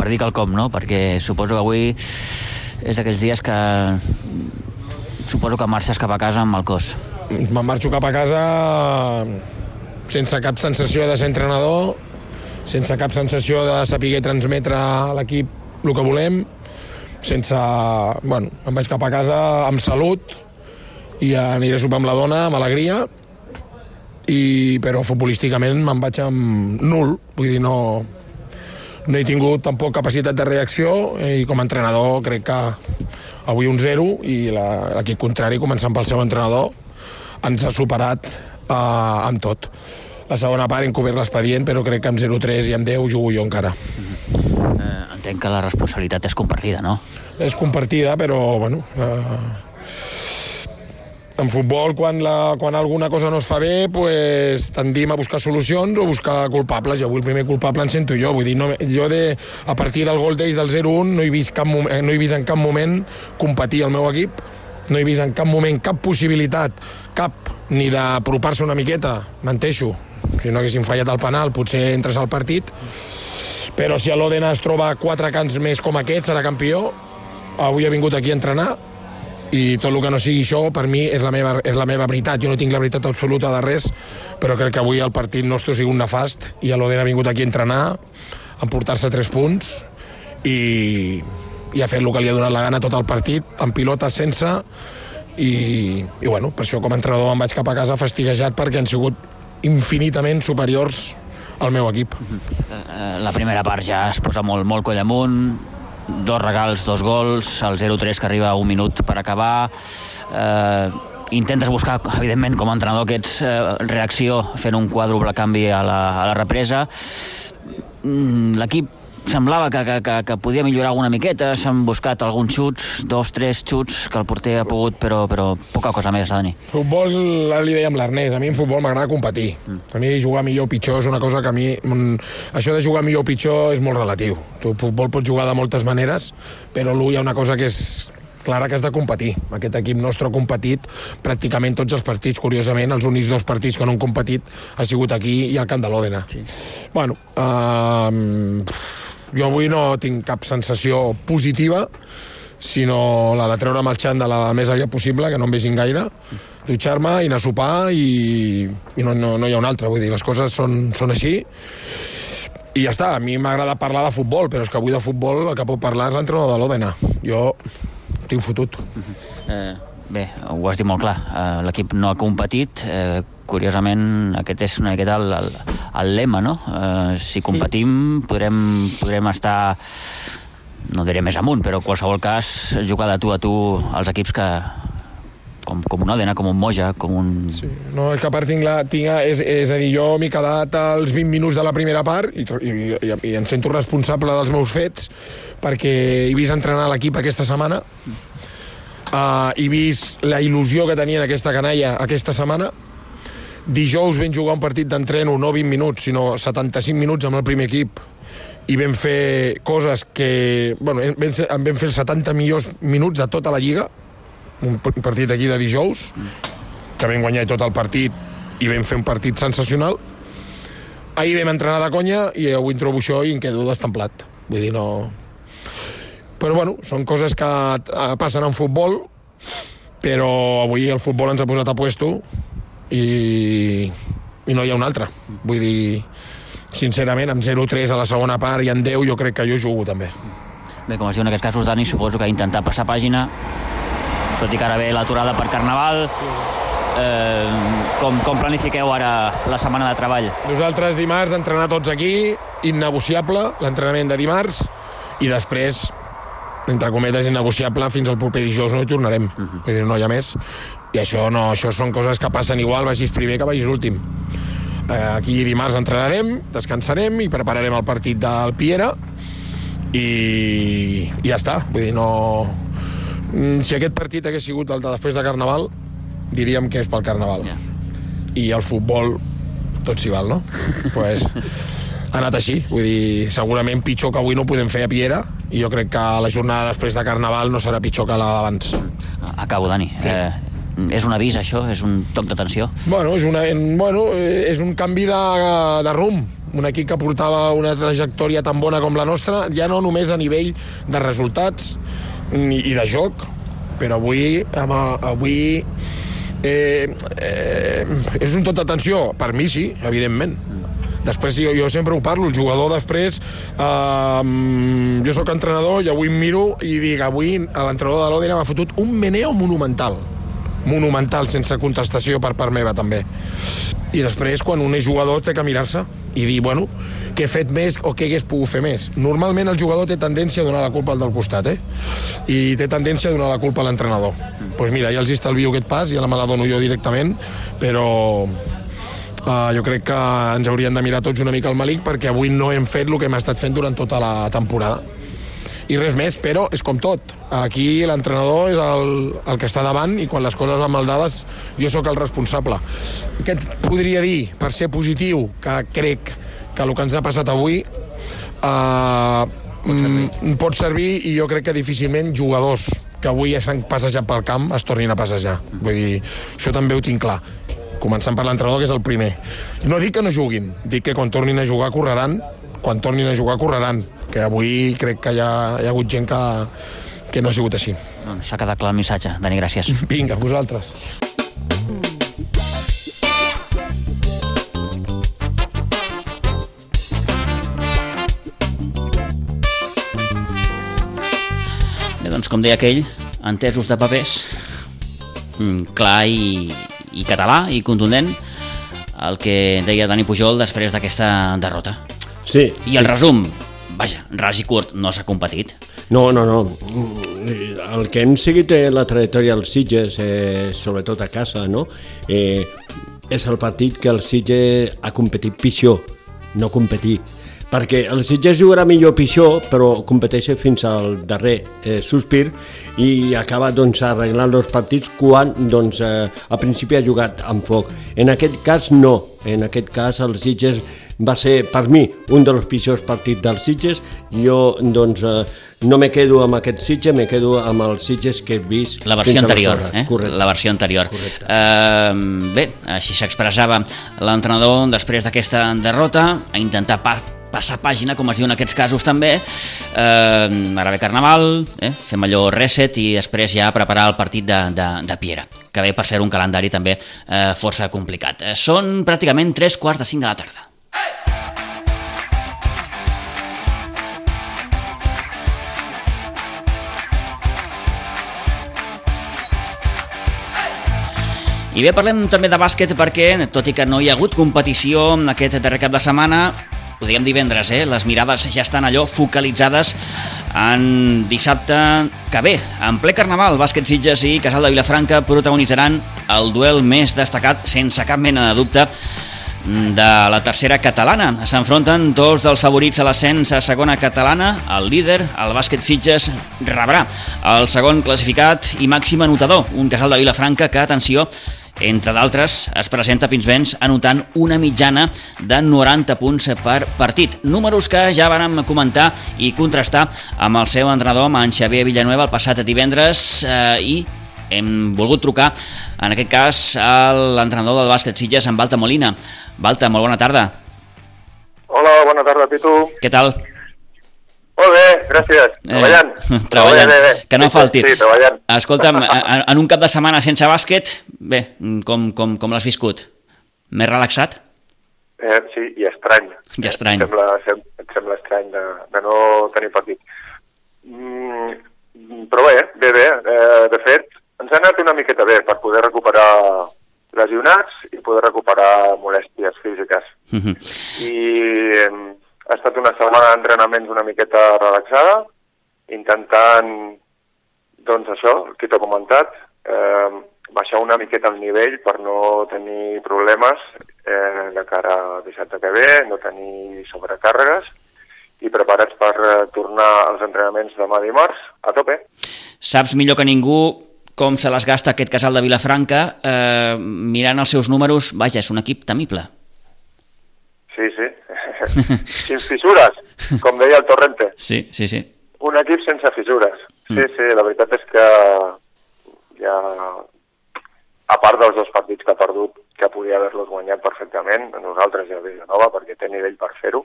per dir quelcom, no? Perquè suposo que avui és d'aquells dies que suposo que marxes cap a casa amb el cos. Me'n marxo cap a casa sense cap sensació de ser entrenador, sense cap sensació de saber transmetre a l'equip el que volem, sense... Bueno, em vaig cap a casa amb salut i aniré a sopar amb la dona, amb alegria, i, però futbolísticament me'n vaig amb nul, vull dir, no, no he tingut tampoc capacitat de reacció i com a entrenador crec que avui un 0 i l'equip contrari, començant pel seu entrenador, ens ha superat eh, amb tot. La segona part hem cobert l'expedient, però crec que amb 0-3 i amb 10 jugo jo encara. Eh, entenc que la responsabilitat és compartida, no? És compartida, però, bueno, eh, en futbol, quan, la, quan alguna cosa no es fa bé, pues, tendim a buscar solucions o buscar culpables. I avui el primer culpable en sento jo. Vull dir, no, jo de, a partir del gol d'ells del 0-1 no, he vist cap, moment, no he vist en cap moment competir el meu equip. No he vist en cap moment cap possibilitat, cap, ni d'apropar-se una miqueta, menteixo. Si no haguessin fallat el penal, potser entres al partit. Però si l'Odena es troba quatre cants més com aquest, serà campió. Avui ha vingut aquí a entrenar, i tot el que no sigui això per mi és la meva, és la meva veritat. Jo no tinc la veritat absoluta de res però crec que avui el partit nostre sigui un nefast. I l'Oden ha vingut aquí a entrenar a emportar-se tres punts i, i ha fet el que li ha donat la gana tot el partit, amb pilota sense. I, i bueno, per això com a entrenador em vaig cap a casa fastiguejat perquè han sigut infinitament superiors al meu equip. Eh, la primera part ja es posa molt, molt coll amunt, dos regals, dos gols, el 0-3 que arriba un minut per acabar, eh, intentes buscar, evidentment, com a entrenador que ets eh, reacció fent un quàdruple canvi a la, a la represa. Mm, l'equip semblava que, que, que, que podia millorar alguna miqueta, s'han buscat alguns xuts, dos, tres xuts que el porter ha pogut, però, però poca cosa més, Dani. Futbol, ara li dèiem l'Ernest, a mi en futbol m'agrada competir. Mm. A mi jugar millor o pitjor és una cosa que a mi... Això de jugar millor o pitjor és molt relatiu. Tu futbol pots jugar de moltes maneres, però l'UI hi ha una cosa que és clara que has de competir. Aquest equip nostre ha competit pràcticament tots els partits. Curiosament, els únics dos partits que no han competit ha sigut aquí i al Camp de l'Òdena. Sí. Bueno, uh, jo avui no tinc cap sensació positiva, sinó la de treure'm el xandall la més aviat possible, que no em vegin gaire, dutxar-me i anar a sopar i, i no, no, no hi ha una altra. Vull dir, les coses són, són així i ja està, a mi m'agrada parlar de futbol, però és que avui de futbol el que pot parlar és l'entrenador de l'Òdena. Jo tinc fotut. Eh, bé, ho has dit molt clar. Eh, L'equip no ha competit, eh, curiosament aquest és una miqueta el, el, el lema, no? Eh, si competim podrem, podrem estar no diré més amunt, però en qualsevol cas jugar de tu a tu als equips que com, com un Òdena, com un Moja, com un... Sí. No, és que a part tinc la, tinc, és, és a dir, jo m'he quedat als 20 minuts de la primera part i, i, i, i em sento responsable dels meus fets perquè he vist entrenar l'equip aquesta setmana uh, he vist la il·lusió que tenien aquesta canalla aquesta setmana dijous vam jugar un partit d'entreno no 20 minuts, sinó 75 minuts amb el primer equip i vam fer coses que... Bueno, vam, ser, vam fer els 70 millors minuts de tota la Lliga, un partit aquí de dijous, que vam guanyar tot el partit i vam fer un partit sensacional. Ahir vam entrenar de conya i avui em trobo això i em quedo destemplat. Vull dir, no... Però bueno, són coses que eh, passen en futbol, però avui el futbol ens ha posat a puesto i, i no hi ha un altre. Vull dir, sincerament, amb 0-3 a la segona part i en 10 jo crec que jo jugo també. Bé, com es diu en aquests casos, Dani, suposo que intentar passar pàgina, tot i que ara ve l'aturada per Carnaval, eh, com, com planifiqueu ara la setmana de treball? Nosaltres dimarts entrenar tots aquí, innegociable, l'entrenament de dimarts, i després, entre cometes, innegociable, fins al proper dijous no hi tornarem. Uh -huh. Vull dir, no hi ha més. I això no, això són coses que passen igual, vagis primer que vagis últim. Eh, aquí dimarts entrenarem, descansarem i prepararem el partit del Piera i, i ja està. Vull dir, no... Mm, si aquest partit hagués sigut el de després de Carnaval, diríem que és pel Carnaval. Yeah. I el futbol, tot s'hi val, no? pues, ha anat així, vull dir, segurament pitjor que avui no podem fer a Piera, i jo crec que la jornada després de Carnaval no serà pitjor que la d'abans. Acabo, Dani. Sí. Eh, és un avís, això? És un toc d'atenció? Bueno, és, una, bueno, és un canvi de, de rumb. Un equip que portava una trajectòria tan bona com la nostra, ja no només a nivell de resultats ni, i de joc, però avui, avui eh, eh, és un tot d'atenció. Per mi sí, evidentment. Després jo, jo sempre ho parlo, el jugador després eh, jo sóc entrenador i avui em miro i dic, avui l'entrenador de l'Òdena m'ha fotut un meneo monumental monumental sense contestació per part meva també i després quan un és jugador té que mirar-se i dir, bueno, què he fet més o què hagués pogut fer més. Normalment el jugador té tendència a donar la culpa al del costat, eh? I té tendència a donar la culpa a l'entrenador. Doncs pues mira, ja els estalvio aquest pas, ja la me la dono jo directament, però uh, jo crec que ens haurien de mirar tots una mica el malic perquè avui no hem fet el que hem estat fent durant tota la temporada i res més, però és com tot. Aquí l'entrenador és el, el que està davant i quan les coses van mal dades jo sóc el responsable. Què et podria dir, per ser positiu, que crec que el que ens ha passat avui eh, pot, servir. Mm, pot servir i jo crec que difícilment jugadors que avui s'han passejat pel camp es tornin a passejar. Vull dir, això també ho tinc clar començant per l'entrenador, que és el primer. No dic que no juguin, dic que quan tornin a jugar correran, quan tornin a jugar correran, que avui crec que hi ha, hi ha hagut gent que, que no ha sigut així. Doncs s'ha quedat clar el missatge. Dani, gràcies. Vinga, vosaltres. Bé, doncs com deia aquell, entesos de papers, mm, clar i, i català i contundent, el que deia Dani Pujol després d'aquesta derrota. Sí. I el resum, vaja, ras i curt, no s'ha competit. No, no, no. El que hem seguit la trajectòria dels Sitges, eh, sobretot a casa, no? Eh, és el partit que el Sitges ha competit pitjor, no competir. Perquè el Sitges jugarà millor pitjor, però competeix fins al darrer eh, sospir i acaba doncs, arreglant els partits quan doncs, eh, a principi ha jugat amb foc. En aquest cas no, en aquest cas el Sitges va ser per mi un dels pitjors partits dels Sitges. Jo doncs eh, no me quedo amb aquest Sitges, me quedo amb els Sitges que he vist La versió anterior, eh? Correcte. La versió anterior. Uh, bé, així s'expressava l'entrenador després d'aquesta derrota, a intentar pa passar pàgina, com es diu en aquests casos també. Eh, ara ve Carnaval, eh, fem allò reset i després ja preparar el partit de, de, de Piera, que ve per ser un calendari també eh, força complicat. Eh, són pràcticament tres quarts de cinc de la tarda. I bé, parlem també de bàsquet perquè, tot i que no hi ha hagut competició aquest darrer cap de setmana, ho diguem divendres, eh? les mirades ja estan allò focalitzades en dissabte que ve. En ple carnaval, Bàsquet Sitges i Casal de Vilafranca protagonitzaran el duel més destacat, sense cap mena de dubte, de la tercera catalana. S'enfronten dos dels favorits a l'ascens a segona catalana. El líder, el bàsquet Sitges, rebrà el segon classificat i màxim anotador, un casal de Vilafranca que, atenció, entre d'altres, es presenta a Pinsbens anotant una mitjana de 90 punts per partit. Números que ja vàrem comentar i contrastar amb el seu entrenador, amb en Xavier Villanueva, el passat divendres eh, i hem volgut trucar, en aquest cas, a l'entrenador del bàsquet Sitges, en Balta Molina. Balta, molt bona tarda. Hola, bona tarda, Pitu. Què tal? Molt bé, gràcies. Treballant. Eh, treballant. Bé, bé, bé. Que no sí, falti. Sí, treballant. Escolta'm, en, un cap de setmana sense bàsquet, bé, com, com, com l'has viscut? Més relaxat? Eh, sí, i estrany. I estrany. Em sembla, sem, em sembla estrany de, de no tenir partit. Mm, però bé, bé, bé. Eh, de fet, ens ha anat una miqueta bé per poder recuperar lesionats i poder recuperar molèsties físiques. Uh -huh. I eh, ha estat una setmana d'entrenaments una miqueta relaxada, intentant, doncs això, que t'he comentat, eh, baixar una miqueta el nivell per no tenir problemes eh, de cara a dissabte que ve, no tenir sobrecàrregues i preparats per eh, tornar als entrenaments demà dimarts a tope. Saps millor que ningú com se les gasta aquest casal de Vilafranca, eh, mirant els seus números, vaja, és un equip temible. Sí, sí. Sin fissures, com deia el Torrente. Sí, sí, sí. Un equip sense fissures. Sí, Mm. sí, la veritat és que ja, a part dels dos partits que ha perdut, que podia haver-los guanyat perfectament, nosaltres ja a Nova, perquè té nivell per fer-ho,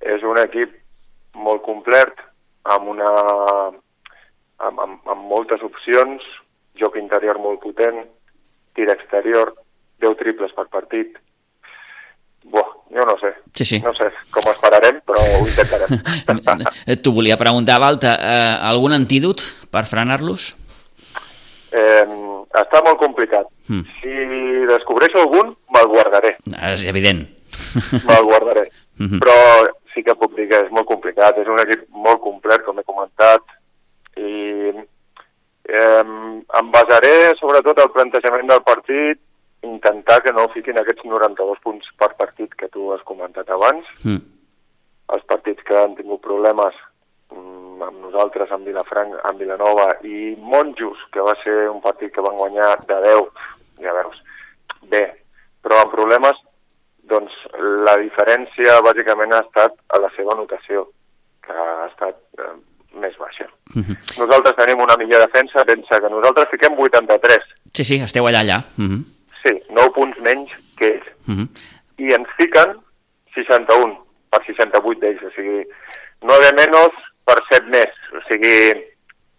és un equip molt complet, amb, una, amb, amb, amb moltes opcions, joc interior molt potent, tir exterior, 10 triples per partit. Buah, jo no sé. Sí, sí. No sé com esperarem, però ho intentarem. T'ho volia preguntar, Balta, eh, algun antídot per frenar-los? eh, està molt complicat. Mm. Si descobreixo algun, me'l guardaré. És evident. Me'l guardaré. Mhm. Però sí que puc dir que és molt complicat. És un equip molt complet, com he comentat, i eh, em basaré sobretot al plantejament del partit, intentar que no fiquin aquests 92 punts per partit que tu has comentat abans. Mm. Els partits que han tingut problemes mm, amb nosaltres, amb Vilafranc, amb Vilanova i Monjos, que va ser un partit que van guanyar de 10, ja veus, bé, però amb problemes, doncs la diferència bàsicament ha estat a la seva anotació, que ha estat eh, més baixa. Mhm. Nosaltres tenim una millor defensa, pensa que nosaltres fiquem 83, Sí, sí, esteu allà, allà. Uh -huh. Sí, 9 punts menys que ells, Uh -huh. i ens fiquen 61 per 68 d'ells, o sigui, 9 menys per 7 més, o sigui,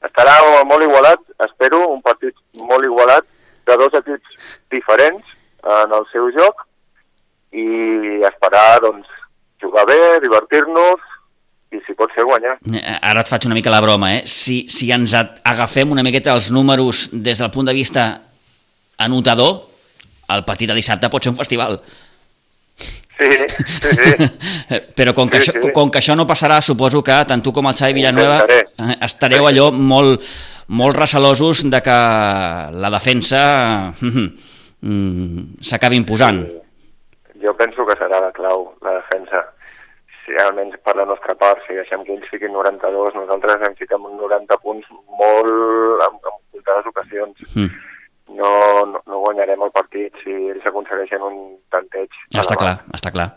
estarà molt igualat, espero, un partit molt igualat de dos equips diferents en el seu joc i esperar, doncs, jugar bé, divertir-nos i, si pot ser, guanyar. Eh, Ara et faig una mica la broma, eh? Si, si ens agafem una miqueta els números des del punt de vista anotador, el partit de dissabte pot ser un festival. Sí, sí, sí. Però com que, Sí, això, sí. com que això no passarà, suposo que tant tu com el Xavi Villanueva Intentaré. eh, estareu allò molt, molt recelosos de que la defensa mm, s'acabi imposant. Jo penso que serà la clau, la defensa. Si almenys per la nostra part, si deixem que ells fiquin 92, nosaltres hem uns 90 punts molt en, en comptades ocasions. Mm. No, no, no guanyarem el partit si ells aconsegueixen un tanteig. Està la clar, està clar.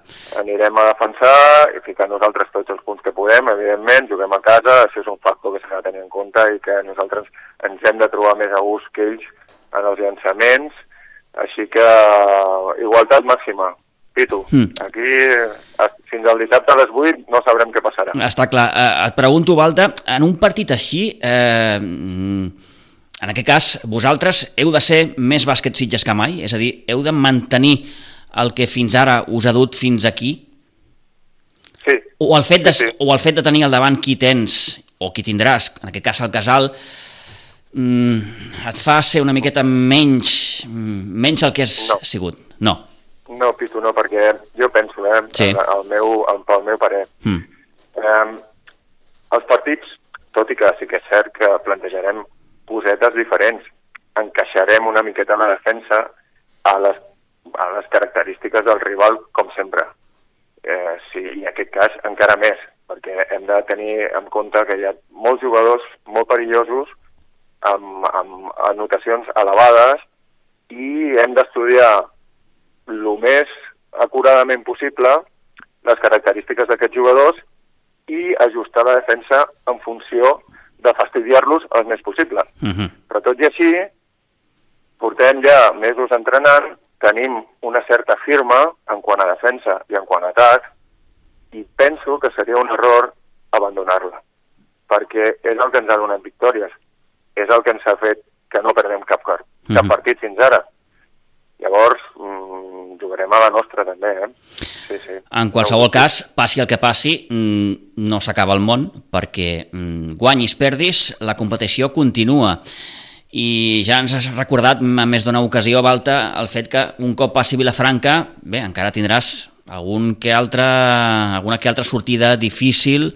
Anirem a defensar i ficar nosaltres tots els punts que podem, evidentment, juguem a casa, això és un factor que s'ha de tenir en compte i que nosaltres ens hem de trobar més a gust que ells en els llançaments, així que igualtat màxima. Pitu, Mm. aquí eh, fins al dissabte a les 8 no sabrem què passarà. Està clar. Eh, et pregunto, Balta, en un partit així, eh, en aquest cas, vosaltres heu de ser més bàsquet sitges que mai? És a dir, heu de mantenir el que fins ara us ha dut fins aquí? Sí. O el fet de, Sí, sí. o el fet de tenir al davant qui tens, o qui tindràs, en aquest cas el casal, mm, et fa ser una miqueta menys, mm, menys el que has No. sigut. No. No, Pitu, no, perquè jo penso, eh, Sí. el, el meu, el, pel meu parer, Mm. eh, els partits, tot i que sí que és cert que plantejarem cosetes diferents, encaixarem una miqueta la defensa a les, a les característiques del rival, com sempre. Eh, sí, I en aquest cas encara més, perquè hem de tenir en compte que hi ha molts jugadors molt perillosos amb, amb anotacions elevades i hem d'estudiar el més acuradament possible les característiques d'aquests jugadors i ajustar la defensa en funció fastidiar-los el més possible. Uh -huh. Però tot i així, portem ja mesos entrenant, tenim una certa firma en quant a defensa i en quant a atac, i penso que seria un error abandonar-la, perquè és el que ens ha donat victòries, és el que ens ha fet que no perdem cap, cap uh -huh. partit fins ara. Llavors, mm, jugarem a la nostra també, eh? Sí, sí. En qualsevol cas, passi el que passi, mm, no s'acaba el món, perquè mm, guanyis, perdis, la competició continua. I ja ens has recordat a més d'una ocasió, Balta, el fet que un cop passi Vilafranca, bé, encara tindràs algun que altre, alguna que altra sortida difícil,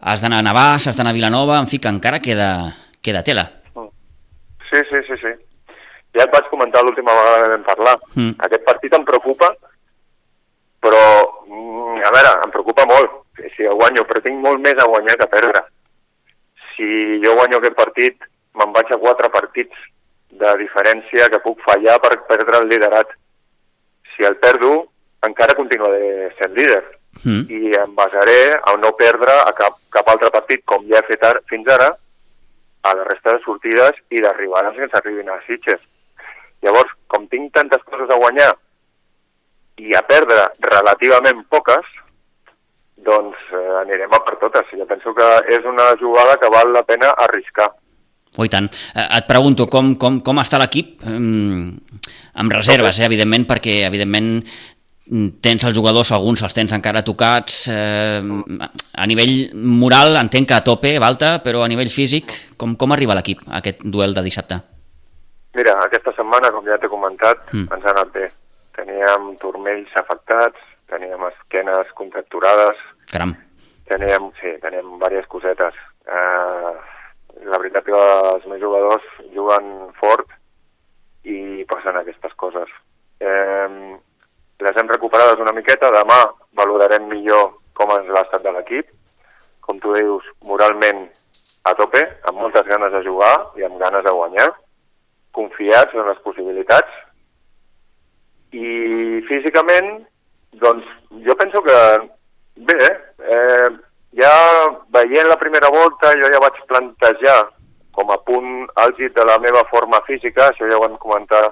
has d'anar a Navàs, has d'anar a Vilanova, en fi, que encara queda, queda tela. Sí, sí, sí, sí. Ja et vaig comentar l'última vegada que vam parlar. Mm. Aquest partit em preocupa, però, mm, a veure, em preocupa molt si el guanyo, però tinc molt més a guanyar que a perdre. Si jo guanyo aquest partit, me'n vaig a quatre partits de diferència que puc fallar per perdre el liderat. Si el perdo, encara continuaré sent líder. Mm. I em basaré a no perdre a cap, cap altre partit, com ja he fet ara, fins ara, a la resta de sortides i d'arribades que ens arribin a Sitges. Llavors, com tinc tantes coses a guanyar i a perdre relativament poques, doncs eh, anirem a per totes. Jo penso que és una jugada que val la pena arriscar. Oh, i tant. Eh, Et pregunto com, com, com està l'equip? Mm, amb reserves, eh, evidentment, perquè evidentment tens els jugadors, alguns els tens encara tocats, eh, a nivell moral entenc que a tope, Balta, però a nivell físic, com, com arriba l'equip a aquest duel de dissabte? Mira, aquesta setmana, com ja t'he comentat, Mm. ens ha anat bé. Teníem turmells afectats, teníem esquenes contracturades, Caram. teníem, sí, teníem diverses cosetes. Eh, la veritat que els meus jugadors juguen fort i passen aquestes coses. Eh, les hem recuperades una miqueta, demà valorarem millor com és l'estat de l'equip. Com tu dius, moralment a tope, amb moltes ganes de jugar i amb ganes de guanyar, confiats en les possibilitats. I físicament, doncs, jo penso que bé, eh, ja veient la primera volta jo ja vaig plantejar com a punt àlgid de la meva forma física, això ja ho vam comentar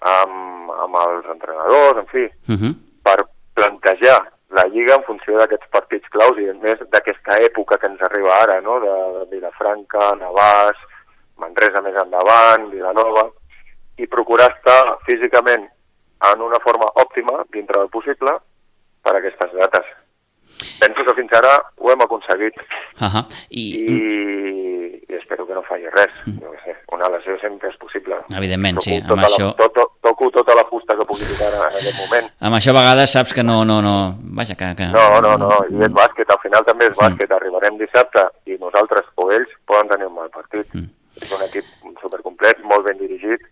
amb, amb els entrenadors, en fi, Uh -huh. per plantejar la Lliga en funció d'aquests partits claus i a més d'aquesta època que ens arriba ara, no? de, de Vilafranca, Navàs, Manresa més endavant, Vilanova, i procurar estar físicament en una forma òptima, dintre del possible, per a aquestes dates. Penso que fins ara ho hem aconseguit Uh -huh. I, i, i espero que no falli res. Jo què sé, una lesió sempre és possible. Evidentment, toco sí, amb tota això- La, to, to, toco tota la fusta que pugui tocar en aquest moment. amb això a vegades saps que no... no, no vaja, que... que... No, no, no, i és bàsquet, al final també és bàsquet. Arribarem dissabte i nosaltres o ells poden tenir un mal partit. És un equip supercomplet, molt ben dirigit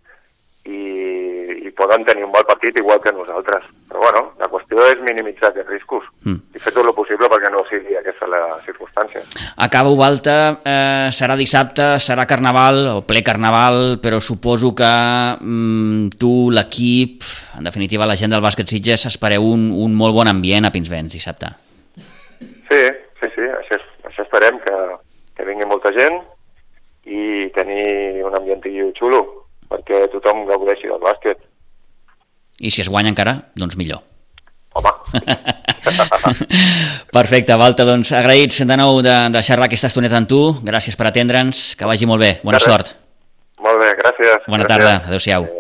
i, i poden tenir un mal partit igual que nosaltres. Però bueno, la qüestió és minimitzar aquests riscos Mm. i fer tot el possible perquè no sigui aquesta la circumstància. Acaba Ubalta, eh, serà dissabte, serà carnaval o ple carnaval, però suposo que mm, tu, l'equip, en definitiva la gent del bàsquet Sitges, espereu un, un molt bon ambient a Pinsbens dissabte. Sí, sí, sí, això, això esperem, que, que vingui molta gent i tenir un ambientillo xulo, perquè tothom gaudeixi del bàsquet. I si es guanya encara, doncs millor. Home, Perfecte, Balta, doncs agraïts de nou de, de xerrar aquesta estoneta amb tu, gràcies per atendre'ns, que vagi molt bé, bona res. sort. molt bé, gràcies. Bona gràcies. tarda, adeu-siau. Adéu,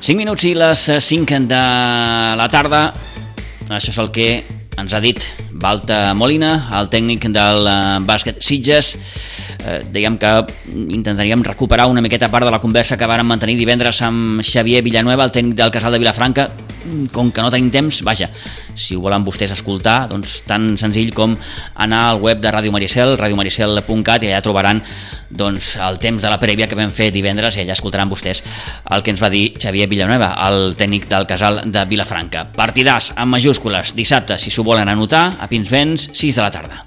5 minuts i les 5 de la tarda. Això és el que ens ha dit Balta Molina, el tècnic del eh, bàsquet Sitges. Eh, dèiem que intentaríem recuperar una miqueta part de la conversa que vàrem mantenir divendres amb Xavier Villanueva, el tècnic del Casal de Vilafranca. Com que no tenim temps, vaja, si ho volen vostès escoltar, doncs tan senzill com anar al web de Ràdio Maricel, radiomaricel.cat i allà trobaran doncs, el temps de la prèvia que vam fer divendres i allà escoltaran vostès el que ens va dir Xavier Villanueva, el tècnic del Casal de Vilafranca. Partidàs amb majúscules, dissabte, si s'ho volen anotar, a Pinsbens, 6 de la tarda.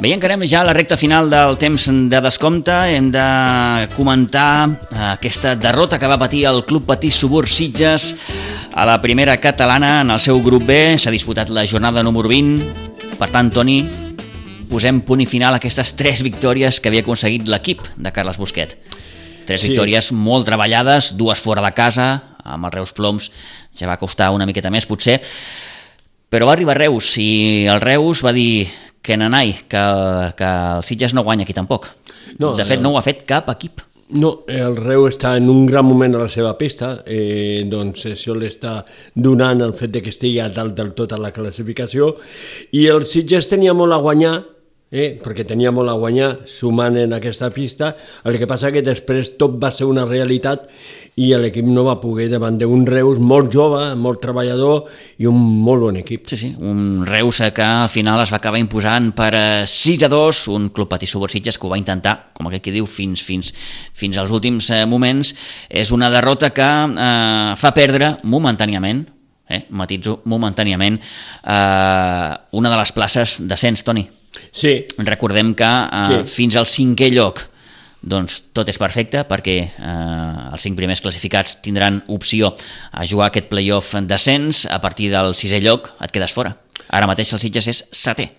Bé, encarem ja la recta final del temps de descompte. Hem de comentar aquesta derrota que va patir el Club Patí Subur Sitges a la primera catalana en el seu grup B. S'ha disputat la jornada número 20. Per tant, Toni, posem punt i final a aquestes tres victòries que havia aconseguit l'equip de Carles Busquet. Tres sí. victòries molt treballades, dues fora de casa, amb els Reus Ploms ja va costar una miqueta més potser, però va arribar Reus i el Reus va dir que Nanai, que, que el Sitges no guanya aquí tampoc. No, de fet, el... no ho ha fet cap equip. No, el Reu està en un gran moment a la seva pista, eh, doncs això l'està donant el fet de que estigui a dalt del tot a la classificació, i el Sitges tenia molt a guanyar, eh, perquè tenia molt a guanyar sumant en aquesta pista, el que passa que després tot va ser una realitat i l'equip no va poder davant d'un Reus molt jove, molt treballador i un molt bon equip. Sí, sí, un Reus que al final es va acabar imposant per 6 eh, a 2, un club patí Sitges que ho va intentar, com aquest que diu, fins, fins, fins als últims eh, moments. És una derrota que eh, fa perdre momentàniament, eh, matitzo, momentàniament, eh, una de les places d'ascens, Toni. Sí. Recordem que eh, sí. fins al cinquè lloc doncs tot és perfecte perquè eh, els cinc primers classificats tindran opció a jugar aquest playoff d'ascens, a partir del sisè lloc et quedes fora. Ara mateix el Sitges és setè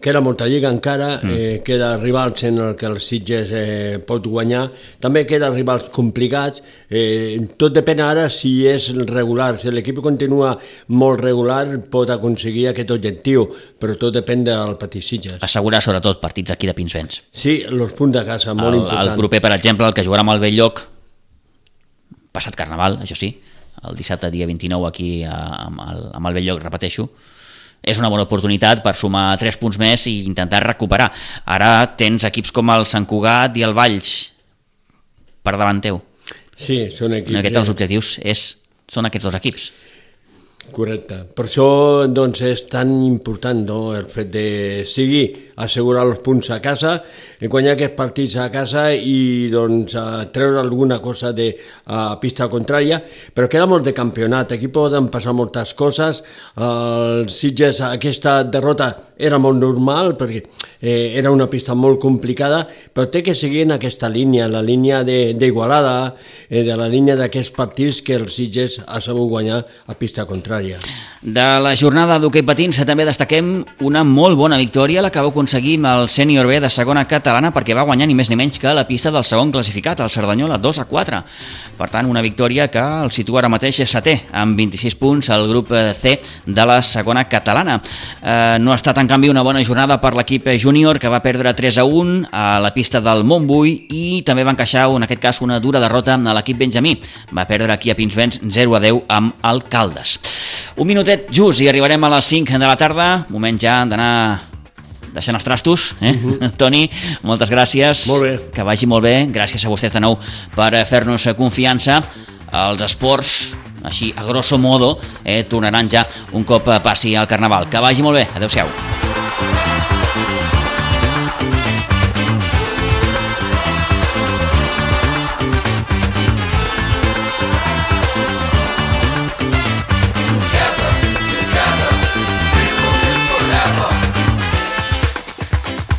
queda molta lliga encara, mm. eh, queda rivals en el que el Sitges eh, pot guanyar, també queda rivals complicats, eh, tot depèn ara si és regular, si l'equip continua molt regular pot aconseguir aquest objectiu, però tot depèn del petit Sitges. Assegurar sobretot partits aquí de Pinsbens. Sí, els punts de casa, molt el, important. El proper, per exemple, el que jugarà amb el Belllloc, passat Carnaval, això sí, el dissabte dia 29 aquí amb el, amb el Belllloc, repeteixo, és una bona oportunitat per sumar 3 punts més i intentar recuperar. Ara tens equips com el Sant Cugat i el Valls per davant teu. Sí, són equips... En aquest, els objectius és, són aquests dos equips. Correcte. Per això doncs, és tan important no, el fet de seguir assegurar els punts a casa, guanyar aquests partits a casa i doncs, treure alguna cosa de a pista contrària, però queda molt de campionat, aquí poden passar moltes coses, el Sitges aquesta derrota era molt normal perquè eh, era una pista molt complicada, però té que seguir en aquesta línia, la línia d'Igualada, eh, de la línia d'aquests partits que el Sitges ha sabut guanyar a pista contrària. De la jornada d'hoquei patins també destaquem una molt bona victòria, la que va aconseguir el sènior B de segona catalana perquè va guanyar ni més ni menys que la pista del segon classificat, el Cerdanyola, 2 a 4. Per tant, una victòria que el situa ara mateix setè, amb 26 punts al grup C de la segona catalana. Eh, no ha estat, en canvi, una bona jornada per l'equip júnior, que va perdre 3 a 1 a la pista del Montbui i també va encaixar, en aquest cas, una dura derrota a l'equip benjamí. Va perdre aquí a Pinsbens 0 a 10 amb el Caldes. Un minutet just i arribarem a les 5 de la tarda, moment ja d'anar deixant els trastos, eh? Uh -huh. Toni, moltes gràcies. Molt bé. Que vagi molt bé. Gràcies a vostès de nou per fer-nos confiança. Els esports, així a grosso modo, eh, tornaran ja un cop passi al Carnaval. Que vagi molt bé. Adéu-siau.